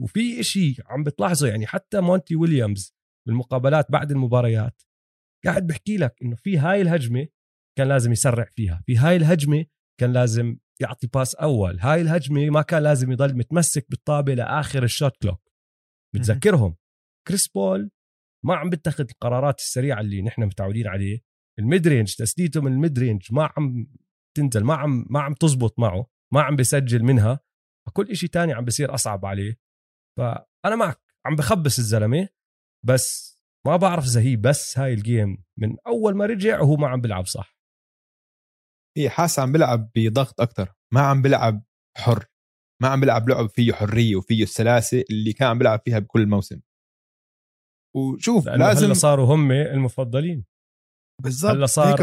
وفي إشي عم بتلاحظه يعني حتى مونتي ويليامز بالمقابلات بعد المباريات قاعد بحكي لك إنه في هاي الهجمة كان لازم يسرع فيها في هاي الهجمة كان لازم يعطي pass أول هاي الهجمة ما كان لازم يضل متمسك بالطابة لآخر ال shot clock. بتذكرهم كريس بول ما عم بيتخذ القرارات السريعة اللي نحن متعودين عليه. ال mid range تسديده من ال mid range ما عم تنزل ما عم ما عم تزبط معه ما عم بيسجل منها. فكل إشي تاني عم بيصير أصعب عليه. فأنا معك عم بخبص الزلمة بس ما بعرف إذا هي بس هاي ال game من أول ما رجع وهو ما عم بيلعب صح. هي حاسس عم بلعب بضغط أكثر ما عم بلعب حر. ما عم بلعب لعب فيه حرية وفيه السلاسة اللي كان عم بلعب فيها بكل موسم. وشوف لازم هلا صاروا هم المفضلين. بالضبط هلا صار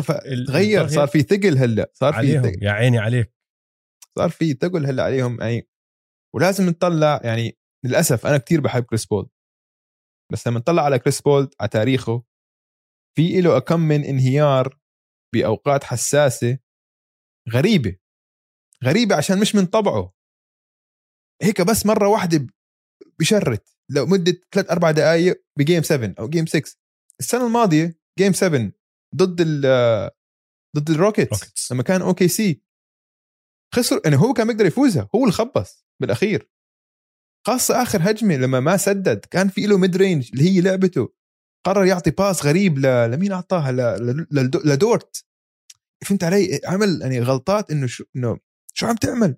تغير صار في ثقل هلا صار في ثقل. يا عيني عليك. صار في ثقل هلا عليهم يعني. ولازم نطلع يعني للأسف أنا كتير بحب كريس بول. بس لما نطلع على كريس بول على تاريخه في له كم من انهيار بأوقات حساسة غريبة غريبة عشان مش من طبعه. هيك بس مرة واحدة بشرت لو مدة ثلاث أربع دقائق ب game 7 أو game 6 السنة الماضية game 7 ضد ال ضد ال Rockets لما كان OKC خسر يعني هو كان بيقدر يفوزها هو اللي خبص بالأخير. خاصة آخر هجمة لما ما سدد كان في له mid range اللي هي لعبته. قرر يعطي pass غريب ل... لمين أعطاها؟ ل... ل... لدورت. فهمت علي؟ عمل يعني غلطات إنه شو إنه شو عم تعمل؟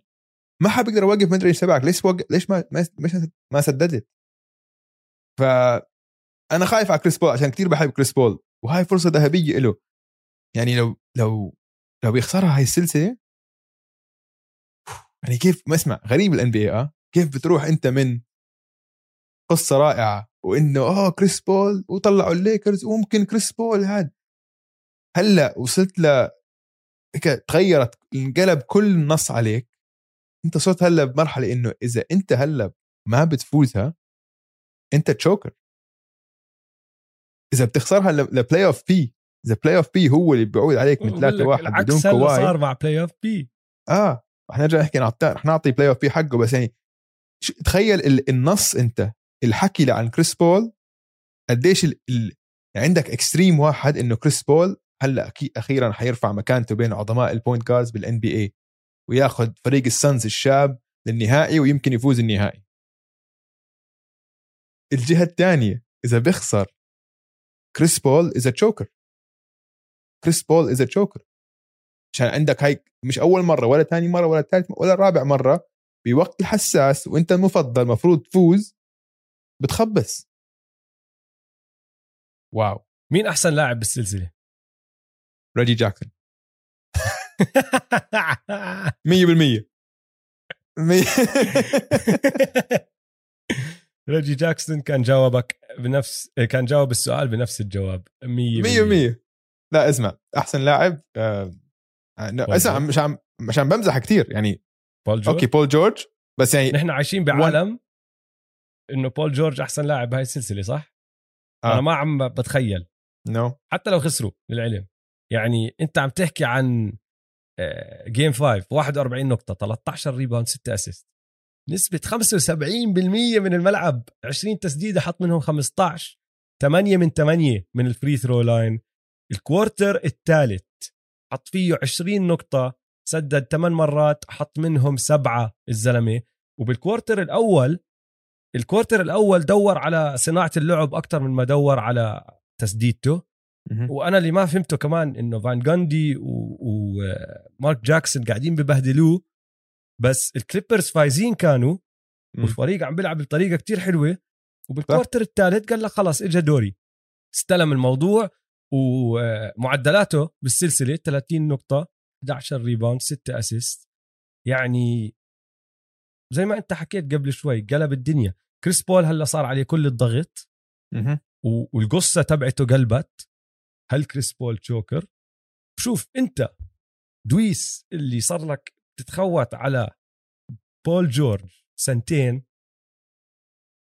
ما حدا بيقدر يوقف mid range تبعك. ليش وق... ليش ما ما ما سددت؟ ف أنا خايف على كريس بول عشان كثير بحب كريس بول وهاي فرصة ذهبية له يعني لو لو لو بيخسرها هاي السلسلة يعني كيف ما اسمع غريب ال NBA. كيف بتروح أنت من قصة رائعة وإنه آه كريس بول وطلعوا الليكرز وممكن كريس بول هاد. هلأ وصلت ل هيك تغيرت انقلب كل النص عليك. أنت صرت هلأ بمرحلة إنه إذا أنت هلأ ما بتفوزها أنت choker. إذا بتخسرها ل Playoff P إذا Playoff P هو اللي بيعود عليك من 3 1 بدون كواي صار مع Playoff P آه رح نرجع نحكي رح نعطي Playoff P حقه بس يعني تخيل النص انت الحكي عن كريس بول قديش ال... ال... عندك extreme واحد إنه كريس بول هلأ أخيرا حيرفع مكانته بين عظماء ال point guards بال NBA وياخذ فريق ال Suns الشاب للنهائي ويمكن يفوز النهائي. الجهة الثانية إذا بيخسر كريس بول is a choker كريس بول is a choker عشان عندك هاي مش أول مرة ولا ثاني مرة ولا ثالث ولا رابع مرة بوقت الحساس وانت المفضل مفروض تفوز بتخبص. واو. مين أحسن لاعب بالسلسلة؟ ريجي جاكسون. 100% [laughs] ريجي جاكسون كان جاوبك بنفس كان جاوب السؤال بنفس الجواب. 100% 100% لا اسمع. أحسن لاعب آه... اسمع مش عم مش عم بمزح كثير يعني بول جورج okay بول جورج بس يعني نحن عايشين بعالم إنه بول جورج أحسن لاعب بهاي السلسلة صح؟ آه. أنا ما عم بتخيل no no. حتى لو خسروا للعلم يعني أنت عم تحكي عن game 5 41 نقطة 13 rebound 6 assist نسبة 75% من الملعب 20 تسديدة حط منهم 15 8 من 8 من ال free throw line ال quarter الثالث حط فيه 20 نقطة سدد 8 مرات حط منهم سبعة الزلمة. وبال quarter الأول ال quarter الأول دور على صناعة اللعب أكثر من ما دور على تسديدته. وأنا اللي ما فهمته كمان إنه فان جاندي ومارك جاكسون قاعدين ببهدلوه. بس الكليبرز فايزين كانوا. والفريق عم بيلعب بطريقة كتير حلوة. وبال quarter الثالث قال لك خلاص اجى دوري. استلم الموضوع. ومعدلاته بالسلسلة 30 نقطة. 11 rebound 6 assist يعني زي ما أنت حكيت قبل شوي قلب الدنيا. كريس بول هلا صار عليه كل الضغط. و- والقصة تبعته قلبت. هل كريس بول choker شوف أنت دويس اللي صار لك تتخوت على بول جورج سنتين.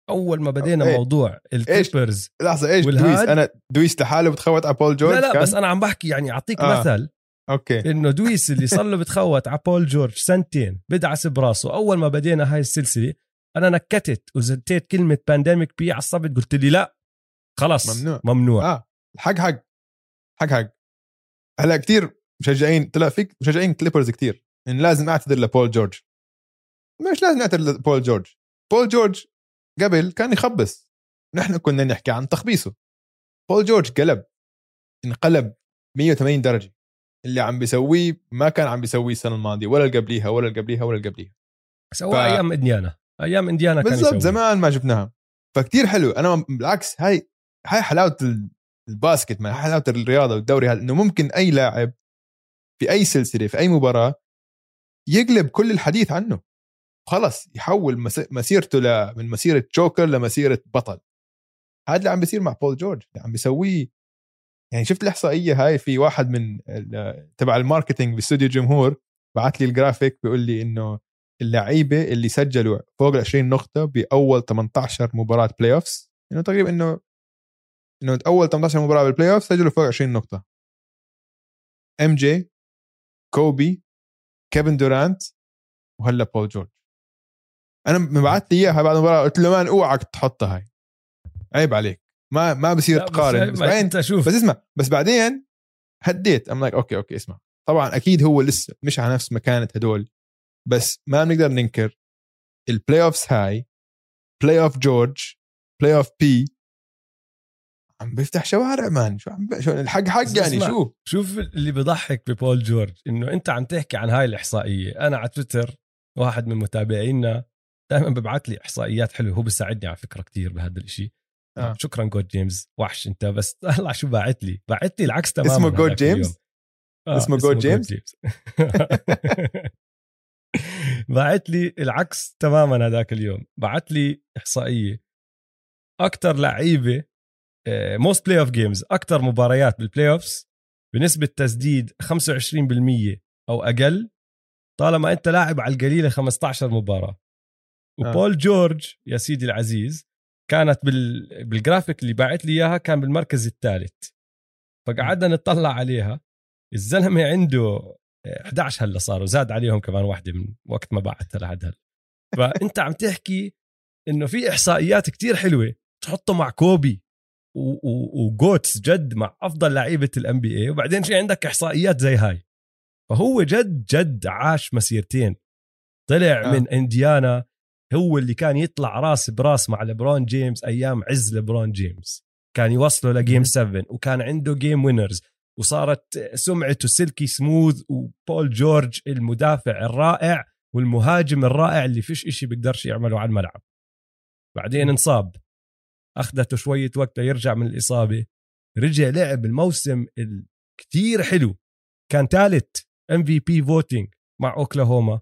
أول ما بدينا إيه. موضوع الكليبرز لحظة إيش؟ دويس؟ أنا دويس لحاله بتخوت على بول جورج لا لا كان؟ بس أنا عم بحكي يعني أعطيك آه. مثل. okay. إنه دويس اللي صار له بتخوت على بول جورج سنتين بدعس براسه. أول ما بدينا هاي السلسلة أنا نكتت وزتيت كلمة Pandemic P عصبت قلت لي لا. خلص ممنوع. ممنوع. آه. حق حق. حق حق. هلا كثير مشجعين طلع فيك مشجعين كليبرز كثير إن لازم أعتذر لبول جورج. مش لازم أعتذر لبول جورج. بول جورج قبل كان يخبص. نحن كنا نحكي عن تخبيصه. بول جورج قلب انقلب 180 درجة. اللي عم بيسويه ما كان عم بيسويه السنة الماضية ولا اللي قبليها ولا اللي قبليها ولا اللي قبليها. سوى ف- أيام إنديانا. أيام إنديانا كان بالضبط زمان ما جبناها. فكتير حلو. أنا بالعكس هاي هاي حلاوة ال- ال basket ما حلاوة الرياضة والدوري هذا إنه ممكن أي لاعب في أي سلسلة في أي مباراة يقلب كل الحديث عنه. خلص يحول مس- مسيرته ل- من مسيرة choker لمسيرة بطل. هذا اللي عم بيصير مع بول جورج. اللي عم بيسويه يعني شفت الإحصائية هاي في واحد من تبع ال marketing باستوديو الجمهور بعت لي الجرافيك بيقول لي إنه اللعيبة اللي سجلوا فوق ال 20 نقطة بأول 18 مباراة playoffs إنه تقريبا إنه إنه أول 18 مباراة بال playoff سجلوا فوق 20 نقطة. MJ كوبي كيفن دورانت وهلا بول جورج أنا مبعث لي إياها بعد المباراة قلت له man أوعك تحطها هاي. عيب عليك. ما ما بصير تقارن. بس بعدين انت شوف. بس اسمع بس بعدين هديت. I'm like okay okay اسمع. طبعا أكيد هو لسه مش على نفس مكانة هدول بس ما بنقدر ننكر ال playoffs هاي Playoff جورج Playoff P عم بيفتح شوارع man. شو عم ب... شو الحق حق يعني. شو؟ شوف اللي بضحك ببول جورج إنه أنت عم تحكي عن هاي الإحصائية. أنا على تويتر واحد من متابعينا دائما ببعث لي إحصائيات حلوة. هو بيساعدني على فكرة كثير بهذا الشيء آه. آه. شكرا جود جيمس وحش أنت بس [laughs] هلا شو باعت لي باعت لي العكس تماما اسمه جود جيمس؟ اليوم. آه اسمه جود جيمس؟ [laughs] باعت لي العكس تماما هذاك اليوم بعت لي إحصائية أكثر لعيبة most playoff games أكثر مباريات بال playoffs بنسبة تسديد 25% أو أقل طالما أنت لاعب على القليلة 15 مباراة وبول جورج يا سيدي العزيز كانت بال... بالجرافيك اللي باعت لي إياها كان بالمركز الثالث فقعدنا نطلع عليها الزلمة عنده 11 هلا صاروا زاد عليهم كمان واحدة من وقت ما بعتها لحد هلا فأنت عم تحكي إنه في إحصائيات كتير حلوة تحطه مع كوبي و GOATs جد مع أفضل لعيبة ال NBA وبعدين في عندك إحصائيات زي هاي فهو جد جد عاش مسيرتين طلع. آه. من إنديانا هو اللي كان يطلع راس براس مع لبرون جيمس أيام عز لبرون جيمس. كان يوصله ل game 7 وكان عنده game winners وصارت سمعته silky smooth وبول جورج المدافع الرائع والمهاجم الرائع اللي فيش إشي بيقدرش يعمله على الملعب. بعدين انصاب. أخذته شوية وقت ليرجع من الإصابة. رجع لعب الموسم الكتير حلو. كان ثالث MVP voting مع اوكلاهوما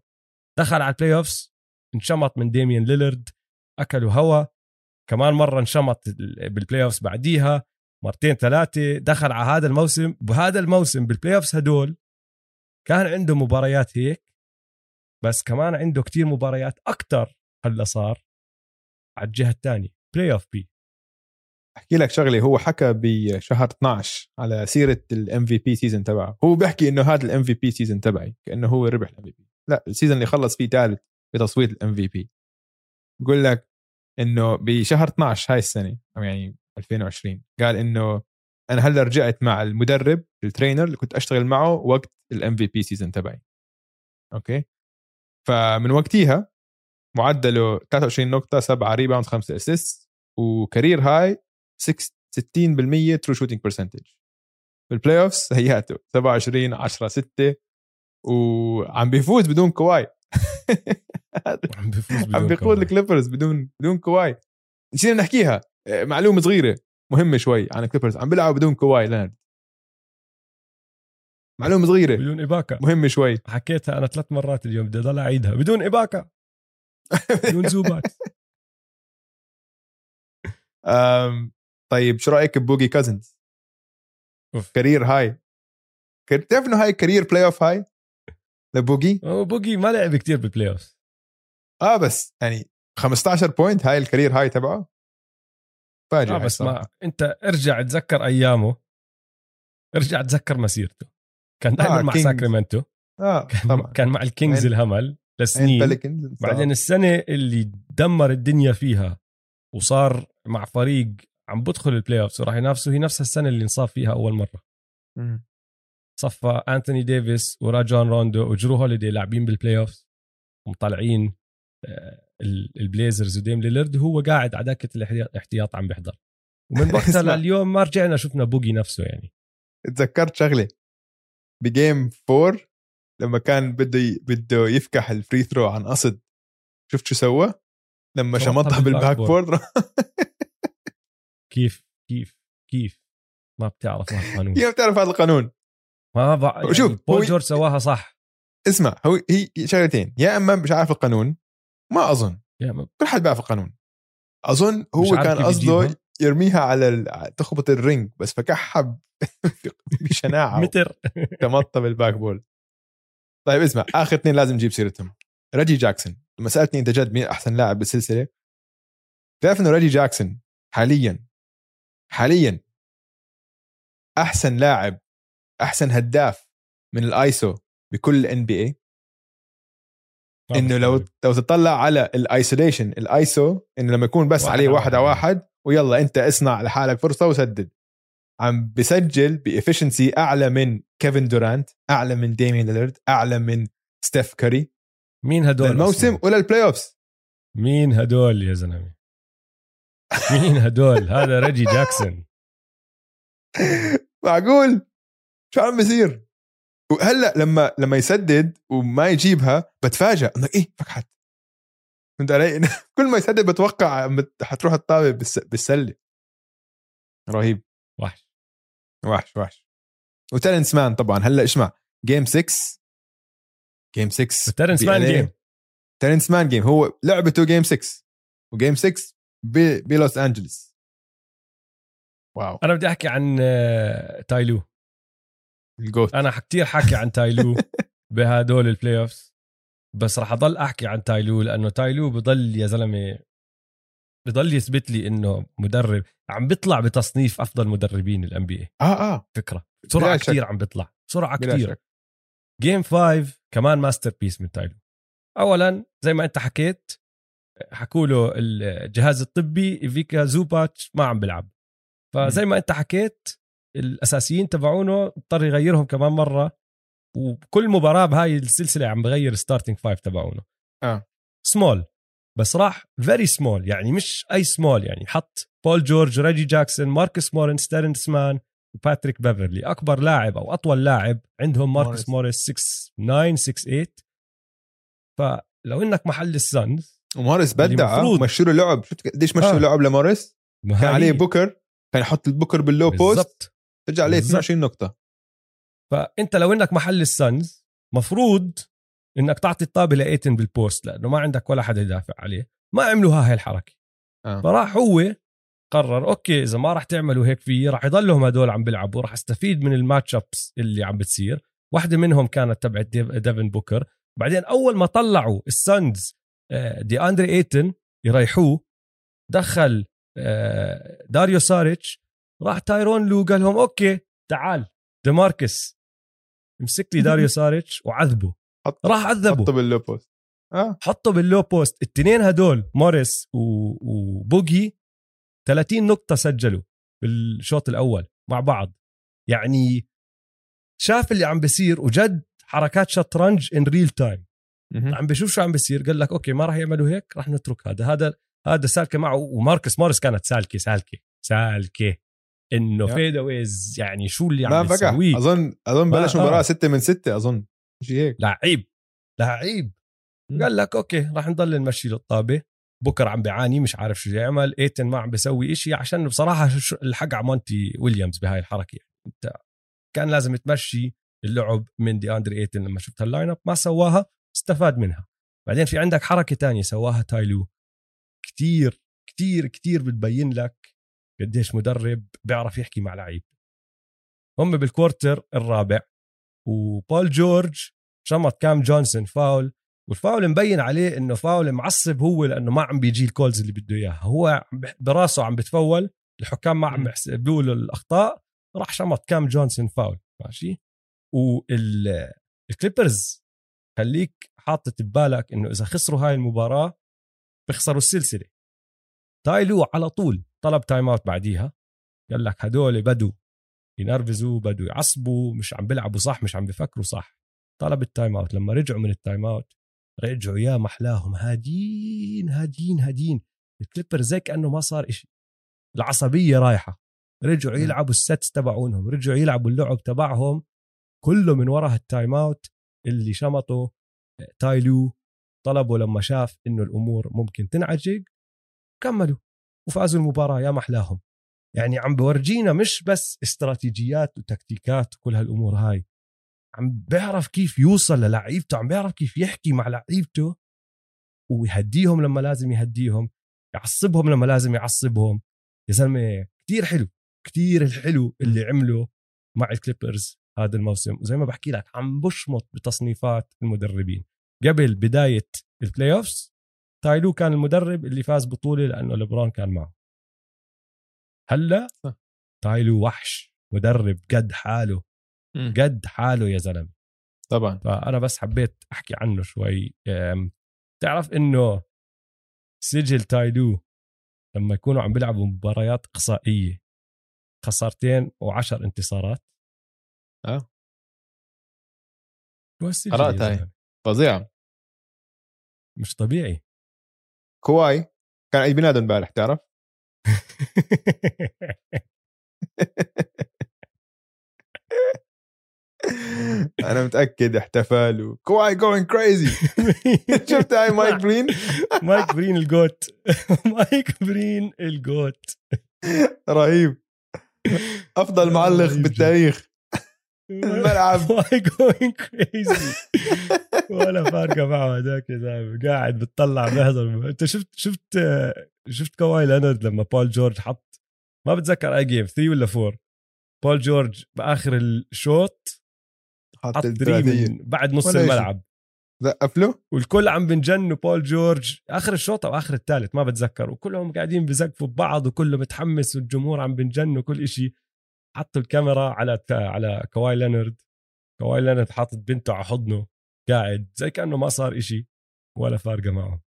دخل على ال playoffs انشمط من ديميان ليلرد أكلوا هوا. كمان مرة انشمط بال playoffs بعديها مرتين ثلاثة دخل على هذا الموسم. بهذا الموسم بال playoffs هدول كان عنده مباريات هيك بس كمان عنده كتير مباريات أكثر هلا صار على الجهة الثانية Playoff P أحكي لك شغلة هو حكى بشهر 12 على سيرة ال MVP season تبعه. هو بيحكي إنه هذا ال MVP season تبعي كأنه هو ربح ال MVP لا ال season اللي خلص فيه ثالث بتصويت ال MVP بقول لك إنه بشهر 12 هاي السنة أو يعني 2020 قال إنه أنا هلأ رجعت مع المدرب ال trainer اللي كنت أشتغل معه وقت ال MVP season تبعي. okay؟ فمن وقتها معدله 23 نقطة 7 rebound 5 assist و career high 60% true shooting percentage بال playoffs هياته 27 10 6 وعم بيفوز بدون كواي. عم بيفوز بدون عم بيقود. الكليبرز بدون بدون كواي. نسينا نحكيها؟ آه، معلومة صغيرة مهمة شوي عن الكليبرز. عم بيلعبوا بدون كواي لينارد. معلومة صغيرة. بدون إباكا. مهمة شوي. حكيتها أنا ثلاث مرات اليوم بدي أضل أعيدها. بدون إباكا. [laughs] بدون زوبات. طيب شو رأيك ببوجي كازنز. career high. كر- تعرف إنه هاي career playoff high؟ لبوجي؟ هو بوجي ما لعب كتير بال playoff آه بس يعني 15 point هاي ال career high تبعه. فاجئ آه بس. ما أنت ارجع تذكر أيامه. ارجع تذكر مسيرته. كان دائما آه، مع Kings. ساكرامنتو. آه كان, طبعا. كان مع ال Kings عين- الهمل لسنين. بعدين السنة اللي دمر الدنيا فيها وصار مع فريق عم بدخل ال playoff وراح ينافسوا هي نفس السنة اللي انصاب فيها أول مرة. صفى انثوني ديفيس وراجون روندو وجرو هوليدي لاعبين بال playoff ومطلعين آه، ال- ال Blazers وديم ليلرد وهو قاعد على دكة الاحتياط عم بيحضر ومن [laughs] وقتها. لليوم ما رجعنا شفنا بوجي نفسه يعني. تذكرت شغله ب Game 4 لما كان بده ي... بده يفكح ال free throw عن قصد شفت شو سوى؟ لما شمطها بال backboard كيف كيف كيف؟ ما بتعرف هالقانون كيف بتعرف هذا القانون؟ ما بع... يعني شوف، بول هو- جورج سواها صح. اسمع هو هي شغلتين يا أما مش عارف القانون ما أظن. يا ما- كل حد بيعرف القانون. أظن هو كان قصده. يرميها على ال... تخبط ال ring بس فكحها [laughs] بشناعة متر. شمطها بال backboard. طيب اسمع آخر اثنين لازم نجيب سيرتهم. ريجي جاكسون لما سألتني أنت جد مين أحسن لاعب بالسلسلة تعرف إنه ريجي جاكسون حاليا حاليا أحسن لاعب أحسن هداف من الآيسو بكل ال NBA إنه لو. لو تطلع على ال isolation ال iso إنه لما يكون بس واحد عليه واحد على واحد. ويلا أنت اصنع لحالك فرصة وسدد. عم بسجل ب efficiency أعلى من كيفن دورانت أعلى من ديمين ليلرد أعلى من ستيف كاري. مين هدول للموسم أصلاً؟ ولا ال playoffs مين هدول يا زلمة؟ مين هدول؟ هذا ريجي جاكسون. [laughs] معقول؟ شو عم بيصير؟ وهلأ لما لما يسدد وما يجيبها بتفاجئ انه إيه؟ فكحت. فهمت علي؟ [laughs] كل ما يسدد بتوقع حتروح الطابه بالس- بالسلة. رهيب. وحش. وحش وحش. وترنس مان طبعا. هلأ اسمع Game 6 Game 6 ترنس مان game ترنس مان game هو لعبته Game 6 و Game 6 ب- بلوس أنجلوس. واو. أنا بدي أحكي عن آه، تايلو. ال GOAT. أنا كثير حكي عن تايلو [laughs] بهدول ال playoffs بس راح أضل أحكي عن تايلو لأنه تايلو بضل يا زلمة بضل يثبت لي إنه مدرب عم بيطلع بتصنيف أفضل مدربين ال NBA آه. فكرة. بسرعة. كثير عم بيطلع. بسرعة كثير Game 5 كمان masterpiece من تايلو. اولا زي ما أنت حكيت حكوا له الجهاز الطبي ايفيكا زوباتش ما عم بيلعب. فزي ما أنت حكيت الأساسيين تبعونه اضطر يغيرهم كمان مرة وكل مباراة بهاي السلسلة عم بغير starting five تبعونه. آه. small بس راح very small يعني مش أي سمول يعني حط بول جورج ريجي جاكسون ماركس موريس تيرنس مان وباتريك بيفرلي أكبر لاعب أو أطول لاعب عندهم ماركس موريس. موريس 6 9 6 8 فلو إنك محل ال Suns وموريس بدع مفروض- مشوا له لعب. شفت قديش مشوا آه. لعب لموريس؟ كان عليه بوكر كان يحط البوكر بال low post رجع عليه بالضبط. 22 نقطة. فأنت لو إنك محل ال Suns مفروض إنك تعطي الطابة لايتن بال post لأنه ما عندك ولا حدا يدافع عليه. ما عملوا هاي الحركة. آه. فراح هو قرر okay إذا ما راح تعملوا هيك فيه راح يضلهم هدول عم بيلعبوا راح أستفيد من ال matchups اللي عم بتصير. واحدة منهم كانت تبعت ديف- ديفن بوكر. بعدين أول ما طلعوا ال Suns آه، دي أندري ايتن يريحوه دخل آه، داريو ساريتش راح تايرون لو قال لهم okay تعال ديماركس. امسك لي داريو [laughs] ساريتش وعذبه. حط راح عذبه. حطه بال low post. آه. حطوا بال low post. التنين هدول موريس و... وبوجي 30 نقطة سجلوا بالشوط الأول مع بعض. يعني شاف اللي عم بيصير وجد حركات شطرنج in real time. عم بشوف شو عم بيصير قال لك okay ما راح يعملوا هيك راح نترك هذا. هذا هذا سالكة معه وماركس موريس كانت سالكة سالكة سالكة. إنه. fadeaways يعني شو اللي عم فكح بيسويه اظن أظن بلش. مباراه 6 من 6 أظن. شيء هيك. لعيب لعيب. قال لك okay راح نضل نمشي له الطابه بوكر عم بيعاني مش عارف شو يعمل إيتن ما عم بيسوي إشي عشان بصراحة الحق على مونتي ويليامز بهاي الحركة. انت كان لازم تمشي اللعب من دي أندري إيتن لما شفت ال lineup ما سواها استفاد منها. بعدين في عندك حركة تانية سواها تايلو. كتير كتير كتير بتبين لك قديش مدرب بيعرف يحكي مع لعيب. هم بال quarter الرابع وبول جورج شمط كام جونسون foul وال foul مبين عليه إنه فاول معصب هو لأنه ما عم بيجي ال calls اللي بده إياها. هو براسه عم بيقول الحكام ما عم له الأخطاء راح شمط كام جونسون فاول ماشي؟ والكليبرز خليك حاطط ببالك إنه إذا خسروا هاي المباراة بيخسروا السلسلة. تايلو على طول طلب time out بعديها. قال لك هدول بدوا ينرفزوا بدوا يعصبوا مش عم بيلعبوا صح مش عم بيفكروا صح. طلب ال time out لما رجعوا من ال time out رجعوا يا محلاهم هادين هادين هادين. الكليبر زي كأنه ما صار إشي. العصبية رايحة. رجعوا يلعبوا ال sets تبعونهم. رجعوا يلعبوا اللعب تبعهم. كله من وراء ال time out اللي شمطه تايلو طلبوا لما شاف إنه الأمور ممكن تنعجق كملوا. وفازوا المباراة يا محلاهم. يعني عم بورجينا مش بس استراتيجيات وتكتيكات وكل هالأمور هاي. عم بيعرف كيف يوصل للعيبته عم بيعرف كيف يحكي مع لعيبته ويهديهم لما لازم يهديهم يعصبهم لما لازم يعصبهم. يا زلمة كثير حلو كثير الحلو اللي عمله مع الكليبرز هذا الموسم. وزي ما بحكي لك عم بشمط بتصنيفات المدربين. قبل بداية ال playoffs تايلو كان المدرب اللي فاز بطولة لأنه لبرون كان معه. هلأ تايلو وحش مدرب قد حاله قد حاله يا زلمة. طبعا. فأنا بس حبيت أحكي عنه شوي. تعرف إنه سجل تايلو لما يكونوا عم بيلعبوا مباريات اقصائيه خسارتين وعشر انتصارات. آه. شو قرأت هاي. فظيعة مش طبيعي. كواي كان عيد ميلاده امبارح تعرف؟ [laughs] أنا متأكد احتفل وكواي going crazy شفت هاي مايك برين مايك [laughs] برين الجوت. [laughs] مايك برين ال GOAT. رهيب. أفضل معلق بالتاريخ. الملعب. واي going crazy ولا فارقة معه هذاك يا زلمة. قاعد بتطلع بيحضر انت شفت شفت شفت كواي لينارد لما بول جورج حط؟ ما بتذكر أي game 3 ولا 4 بول جورج بآخر الشوط حط من بعد نص الملعب. زقف له والكل عم بنجن بول جورج. آخر الشوط أو آخر الثالث ما بتذكر. وكلهم قاعدين بزقفوا ببعض وكله متحمس والجمهور عم بنجن وكل إشي. حطوا الكاميرا على على كواي لينارد كواي لينارد حاطط بنته على حضنه قاعد زي كأنه ما صار إشي ولا فارقة معه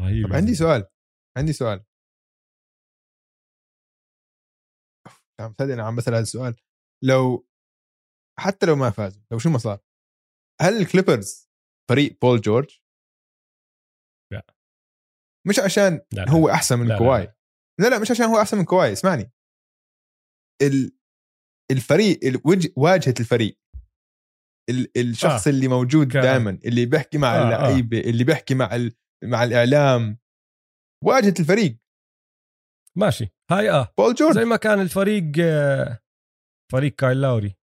رهيب طب عندي سؤال عندي سؤال. عم أنا عم بسأل هذا السؤال. لو حتى لو ما فازوا لو شو ما صار هل الكليبرز فريق بول جورج؟ لا. مش عشان لا هو أحسن من لا كواي. لا. لا لا مش عشان هو أحسن من كواي اسمعني. ال... الفريق واجهة الفريق. ال... الشخص آه. اللي موجود دائما اللي بيحكي مع آه, آه. اللعيبة آه. اللي بيحكي مع. مع الإعلام. واجهة الفريق. ماشي. هاي آه. بول جورج زي ما كان الفريق آه، فريق كايل لاوري.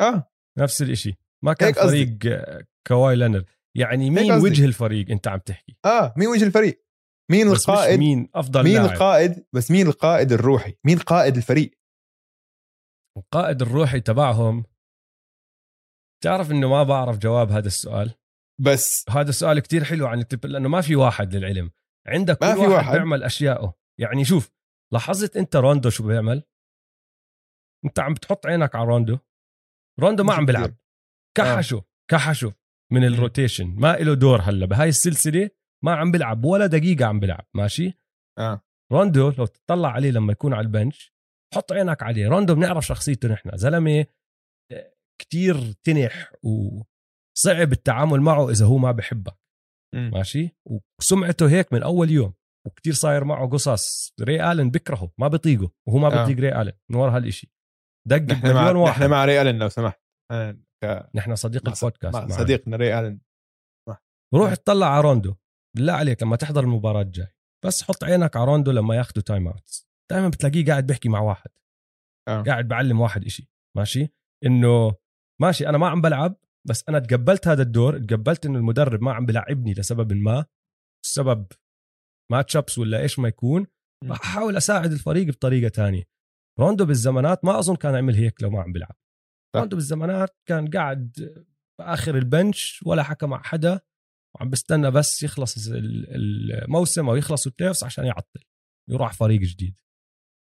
آه. نفس الشيء ما كان فريق آه، كواي لينرد يعني مين وجه الفريق أنت عم تحكي؟ آه مين وجه الفريق؟ مين القائد؟ مين أفضل مين لاعب. القائد؟ بس مين القائد الروحي؟ مين قائد الفريق؟ القائد الروحي تبعهم. تعرف إنه ما بعرف جواب هذا السؤال؟ بس. هذا السؤال كتير حلو عن ال team لأنه ما في واحد للعلم. عندك ما كل في واحد, واحد. بيعمل اشيائه يعني شوف لاحظت أنت روندو شو بيعمل؟ أنت عم بتحط عينك على روندو. روندو ما عم بيلعب. كحشه آه. كحشه من ال rotation. ما له دور هلأ. بهاي السلسلة ما عم بيلعب ولا دقيقة عم بيلعب. ماشي؟ آه. روندو لو تطلع عليه لما يكون على ال bench حط عينك عليه. روندو بنعرف شخصيته نحن. زلمة آه، كتير تنح وصعب التعامل معه إذا هو ما بحبك. ماشي؟ وسمعته هيك من أول يوم وكتير صاير معه قصص. ري آلن بكرهه ما بيطيقه وهو ما بيطيق آه. ري آلن. من ورا هالشيء دق مليون واحد نحن مع ري آلن لو سمحت. ك... نحن صديق البودكاست مع صديقنا ري آلن. روح اطلع على روندو بالله عليك لما تحضر المباراة الجاي. بس حط عينك على روندو لما ياخذوا time outs دائما بتلاقيه قاعد بيحكي مع واحد. آه. قاعد بعلم واحد إشي. ماشي؟ إنه ماشي أنا ما عم بلعب بس أنا تقبلت هذا الدور تقبلت إنه المدرب ما عم بلعبني لسبب ما السبب match ups ولا إيش ما يكون راح أحاول أساعد الفريق بطريقة تانية. روندو بالزمانات ما أظن كان عمل هيك لو ما عم بيلعب. روندو بالزمانات كان قاعد بآخر ال bench ولا حكى مع حدا وعم بستنى بس يخلص الموسم أو يخلصوا ال playoffs عشان يعطل يروح فريق جديد.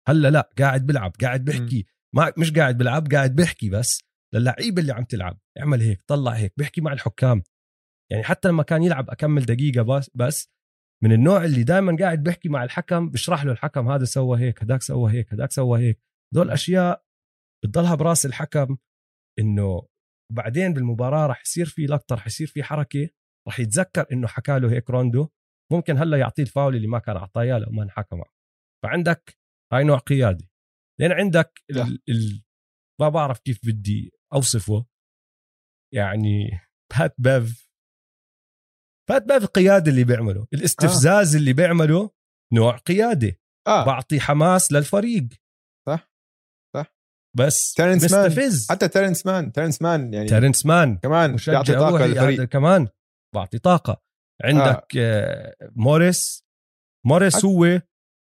هلا لا قاعد بلعب قاعد بحكي ما مش قاعد بلعب قاعد بحكي بس للعيبه اللي عم تلعب. اعمل هيك طلع هيك بحكي مع الحكام. يعني حتى لما كان يلعب أكمل دقيقة بس بس من النوع اللي دائما قاعد بحكي مع الحكم بشرح له الحكم هذا سوى هيك هداك سوى هيك هداك سوى هيك. دول أشياء بتضلها براس الحكم إنه بعدين بالمباراة راح يصير في لقطة راح يصير في حركة راح يتذكر إنه حكى له هيك روندو. ممكن هلا يعطيه الفاول اللي ما كان أعطاه لو ما انحكى معه فعندك هاي نوع قيادي. لأن عندك ال... ال... ما بعرف كيف بدي أوصفه. يعني بات بيف بات بيف القياده اللي بيعمله. الاستفزاز آه. اللي بيعمله نوع قياده آه. بعطي حماس للفريق. صح. صح. بس تيرنس مستفز. مان. حتى تيرنس مان تيرنس مان يعني تيرنس مان كمان بيعطي طاقة للفريق. كمان. بعطي طاقة. عندك آه. موريس موريس حت... هو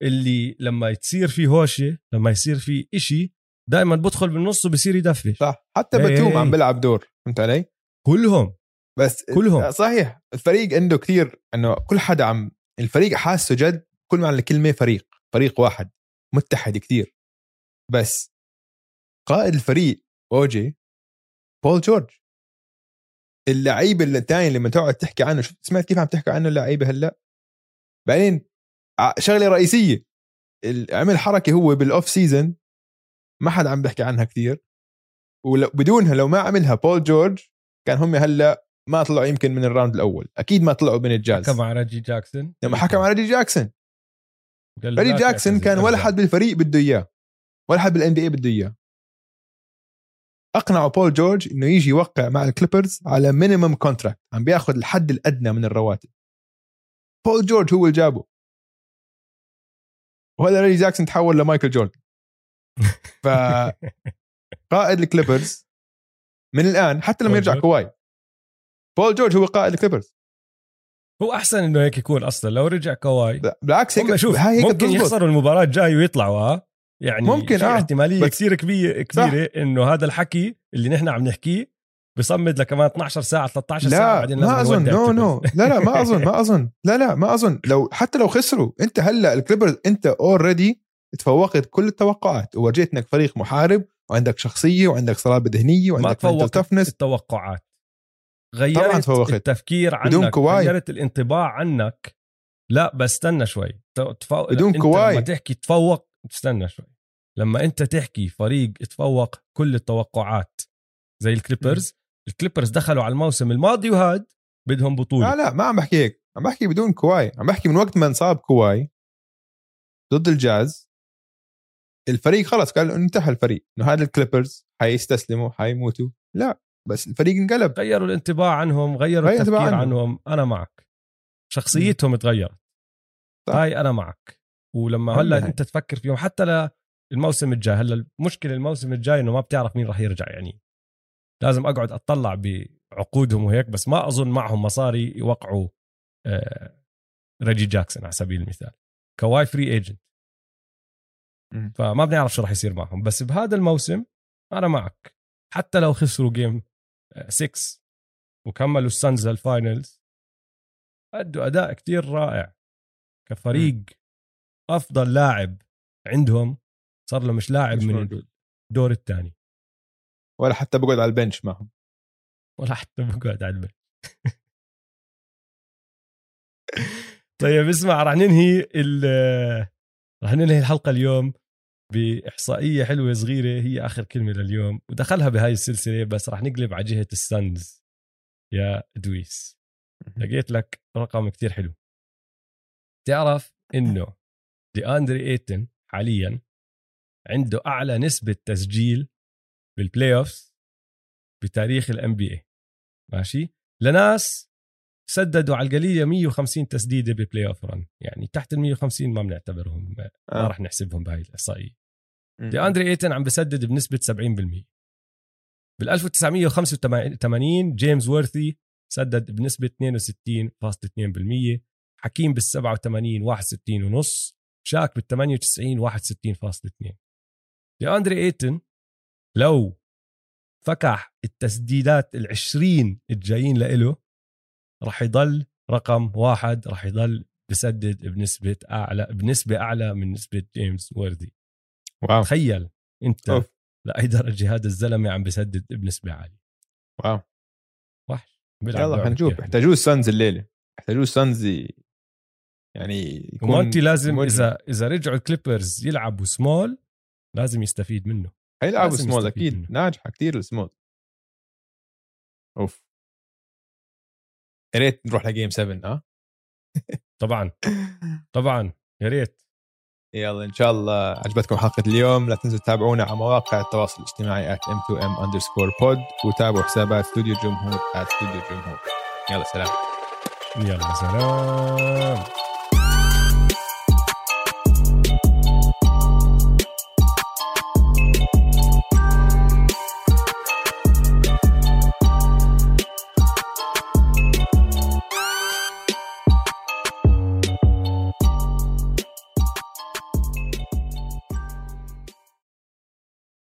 اللي لما تصير في هوشة لما يصير في إشي دائما بدخل بالنص وبصير يدفش صح. حتى باتوم عم بيلعب دور فهمت علي؟ كلهم. بس كلهم. صحيح الفريق عنده كثير إنه كل حدا عم الفريق حاسه جد كل معنى الكلمة فريق فريق واحد متحد كثير بس قائد الفريق أوجي بول جورج. اللعيبه الثاني لما تقعد تحكي عنه شفت سمعت كيف عم تحكي عنه اللعيبة هلأ؟ بعدين شغلة رئيسية. عمل حركة هو بال off season ما حدا عم بيحكي عنها كثير وبدونها لو ما عملها بول جورج كان هم هلأ ما طلعوا يمكن من ال round الأول. أكيد ما طلعوا من الجاز حكى مع ريجي جاكسون. لما حكى مع ريجي جاكسون. ريجي جاكسون كان ولا حد بالفريق بده إياه. ولا حد بال NBA بده إياه. أقنعوا بول جورج إنه يجي يوقع مع الكليبرز على minimum contract عم بياخذ الحد الأدنى من الرواتب. بول جورج هو اللي جابه. وهذا ريجي جاكسون تحول لمايكل جوردن. [laughs] ف قائد الكليبرز من الآن حتى لما يرجع كواي بول جورج هو قائد الكليبرز. هو أحسن إنه هيك يكون أصلا لو رجع كواي. بالعكس هيك شوف هاي هيك ممكن يخسروا المباراة الجاية ويطلعوا ها؟ يعني ممكن آه. احتمالية كثير كبيرة كبيره إنه هذا الحكي اللي نحن عم نحكيه بصمد لكمان 12 ساعة 13 لا ساعة بعدين ما أظن no no لا لا ما أظن ما أظن. لا لا ما أظن. لو حتى لو خسروا أنت هلأ الكليبرز أنت already تفوقت كل التوقعات وورجيت إنك فريق محارب وعندك شخصية وعندك صلابة ذهنية وعندك ما تفوقت التوقعات. غيرت طبعا تفوقت. التفكير عنك بدون كواي. غيرت الانطباع عنك. لا بس استنى شوي. تفو... بدون كواي. لما تحكي تفوق استنى شوي. لما أنت تحكي فريق تفوق كل التوقعات زي الكليبرز الكليبرز دخلوا على الموسم الماضي وهاد بدهم بطولة. لا لا ما عم بحكي هيك. عم بحكي بدون كواي. عم بحكي من وقت ما انصاب كواي ضد الجاز الفريق خلص قال انتهى الفريق. إنه هذا الكليبرز حيستسلموا حيموتوا. لا بس الفريق انقلب. غيروا الانطباع عنهم غيروا غير التفكير عنهم. عنهم. أنا معك. شخصيتهم تغيرت هاي أنا معك. ولما هلأ أنت تفكر فيهم حتى للموسم الجاي هلأ المشكلة الموسم الجاي إنه ما بتعرف مين راح يرجع يعني. لازم أقعد أطلع بعقودهم وهيك بس ما أظن معهم مصاري يوقعوا آه ريجي جاكسون على سبيل المثال. كواي free agent. فما بنعرف شو راح يصير معهم. بس بهذا الموسم أنا معك. حتى لو خسروا game 6 وكملوا السانز لل finals أدوا أداء كتير رائع. كفريق أفضل لاعب عندهم صار له مش لاعب مش من الدور الثاني ولا حتى بقعد على ال bench معهم. ولا حتى بقعد على البنش. طيب اسمع رح ننهي رح ننهي الحلقة اليوم بإحصائية حلوة صغيرة هي آخر كلمة لليوم ودخلها بهاي السلسلة بس رح نقلب على جهة السنز يا دويس لقيت لك رقم كتير حلو. تعرف إنه دي اندري إيتن حاليا عنده أعلى نسبة تسجيل بال playoff بتاريخ ال NBA ماشي؟ لناس سددوا على القليله 150 تسديدة ب playoff run يعني تحت ال 150 ما بنعتبرهم ما آه. راح نحسبهم بهاي الإحصائية. دي اندري ايتن عم بسدد بنسبة 70% بال 1985 جيمس وورثي سدد بنسبة 62.2% حكيم بال 87 61 ونص. شاك بال 98 61.2 دي اندري ايتن لو فكح التسديدات ال 20 الجايين له راح يضل رقم واحد راح يضل بسدد بنسبة أعلى بنسبة أعلى من نسبة جيمس وورثي wow. تخيل أنت أوف. لأي درجة هذا الزلمة عم بسدد بنسبة عالية. wow. وحش. يلا حنشوف. كيف. يحتاجوه السانز الليلة. يحتاجوه السانز يعني يكون ومونتي لازم مجرم. إذا إذا رجعوا الكليبرز يلعبوا سمول لازم يستفيد منه. حيلعبوا لازم سمول أكيد. ناجحة كثير السمول. أوف. يا ريت نروح ل game 7 آه طبعا. [laughs] طبعا. يا ريت. يلا إن شاء الله عجبتكم حلقة اليوم. لا تنسوا تتابعونا على مواقع التواصل الاجتماعي at m2m underscore pod وتابعوا حسابات استوديو الجمهور at استوديو الجمهور يلا سلام. يلا سلام.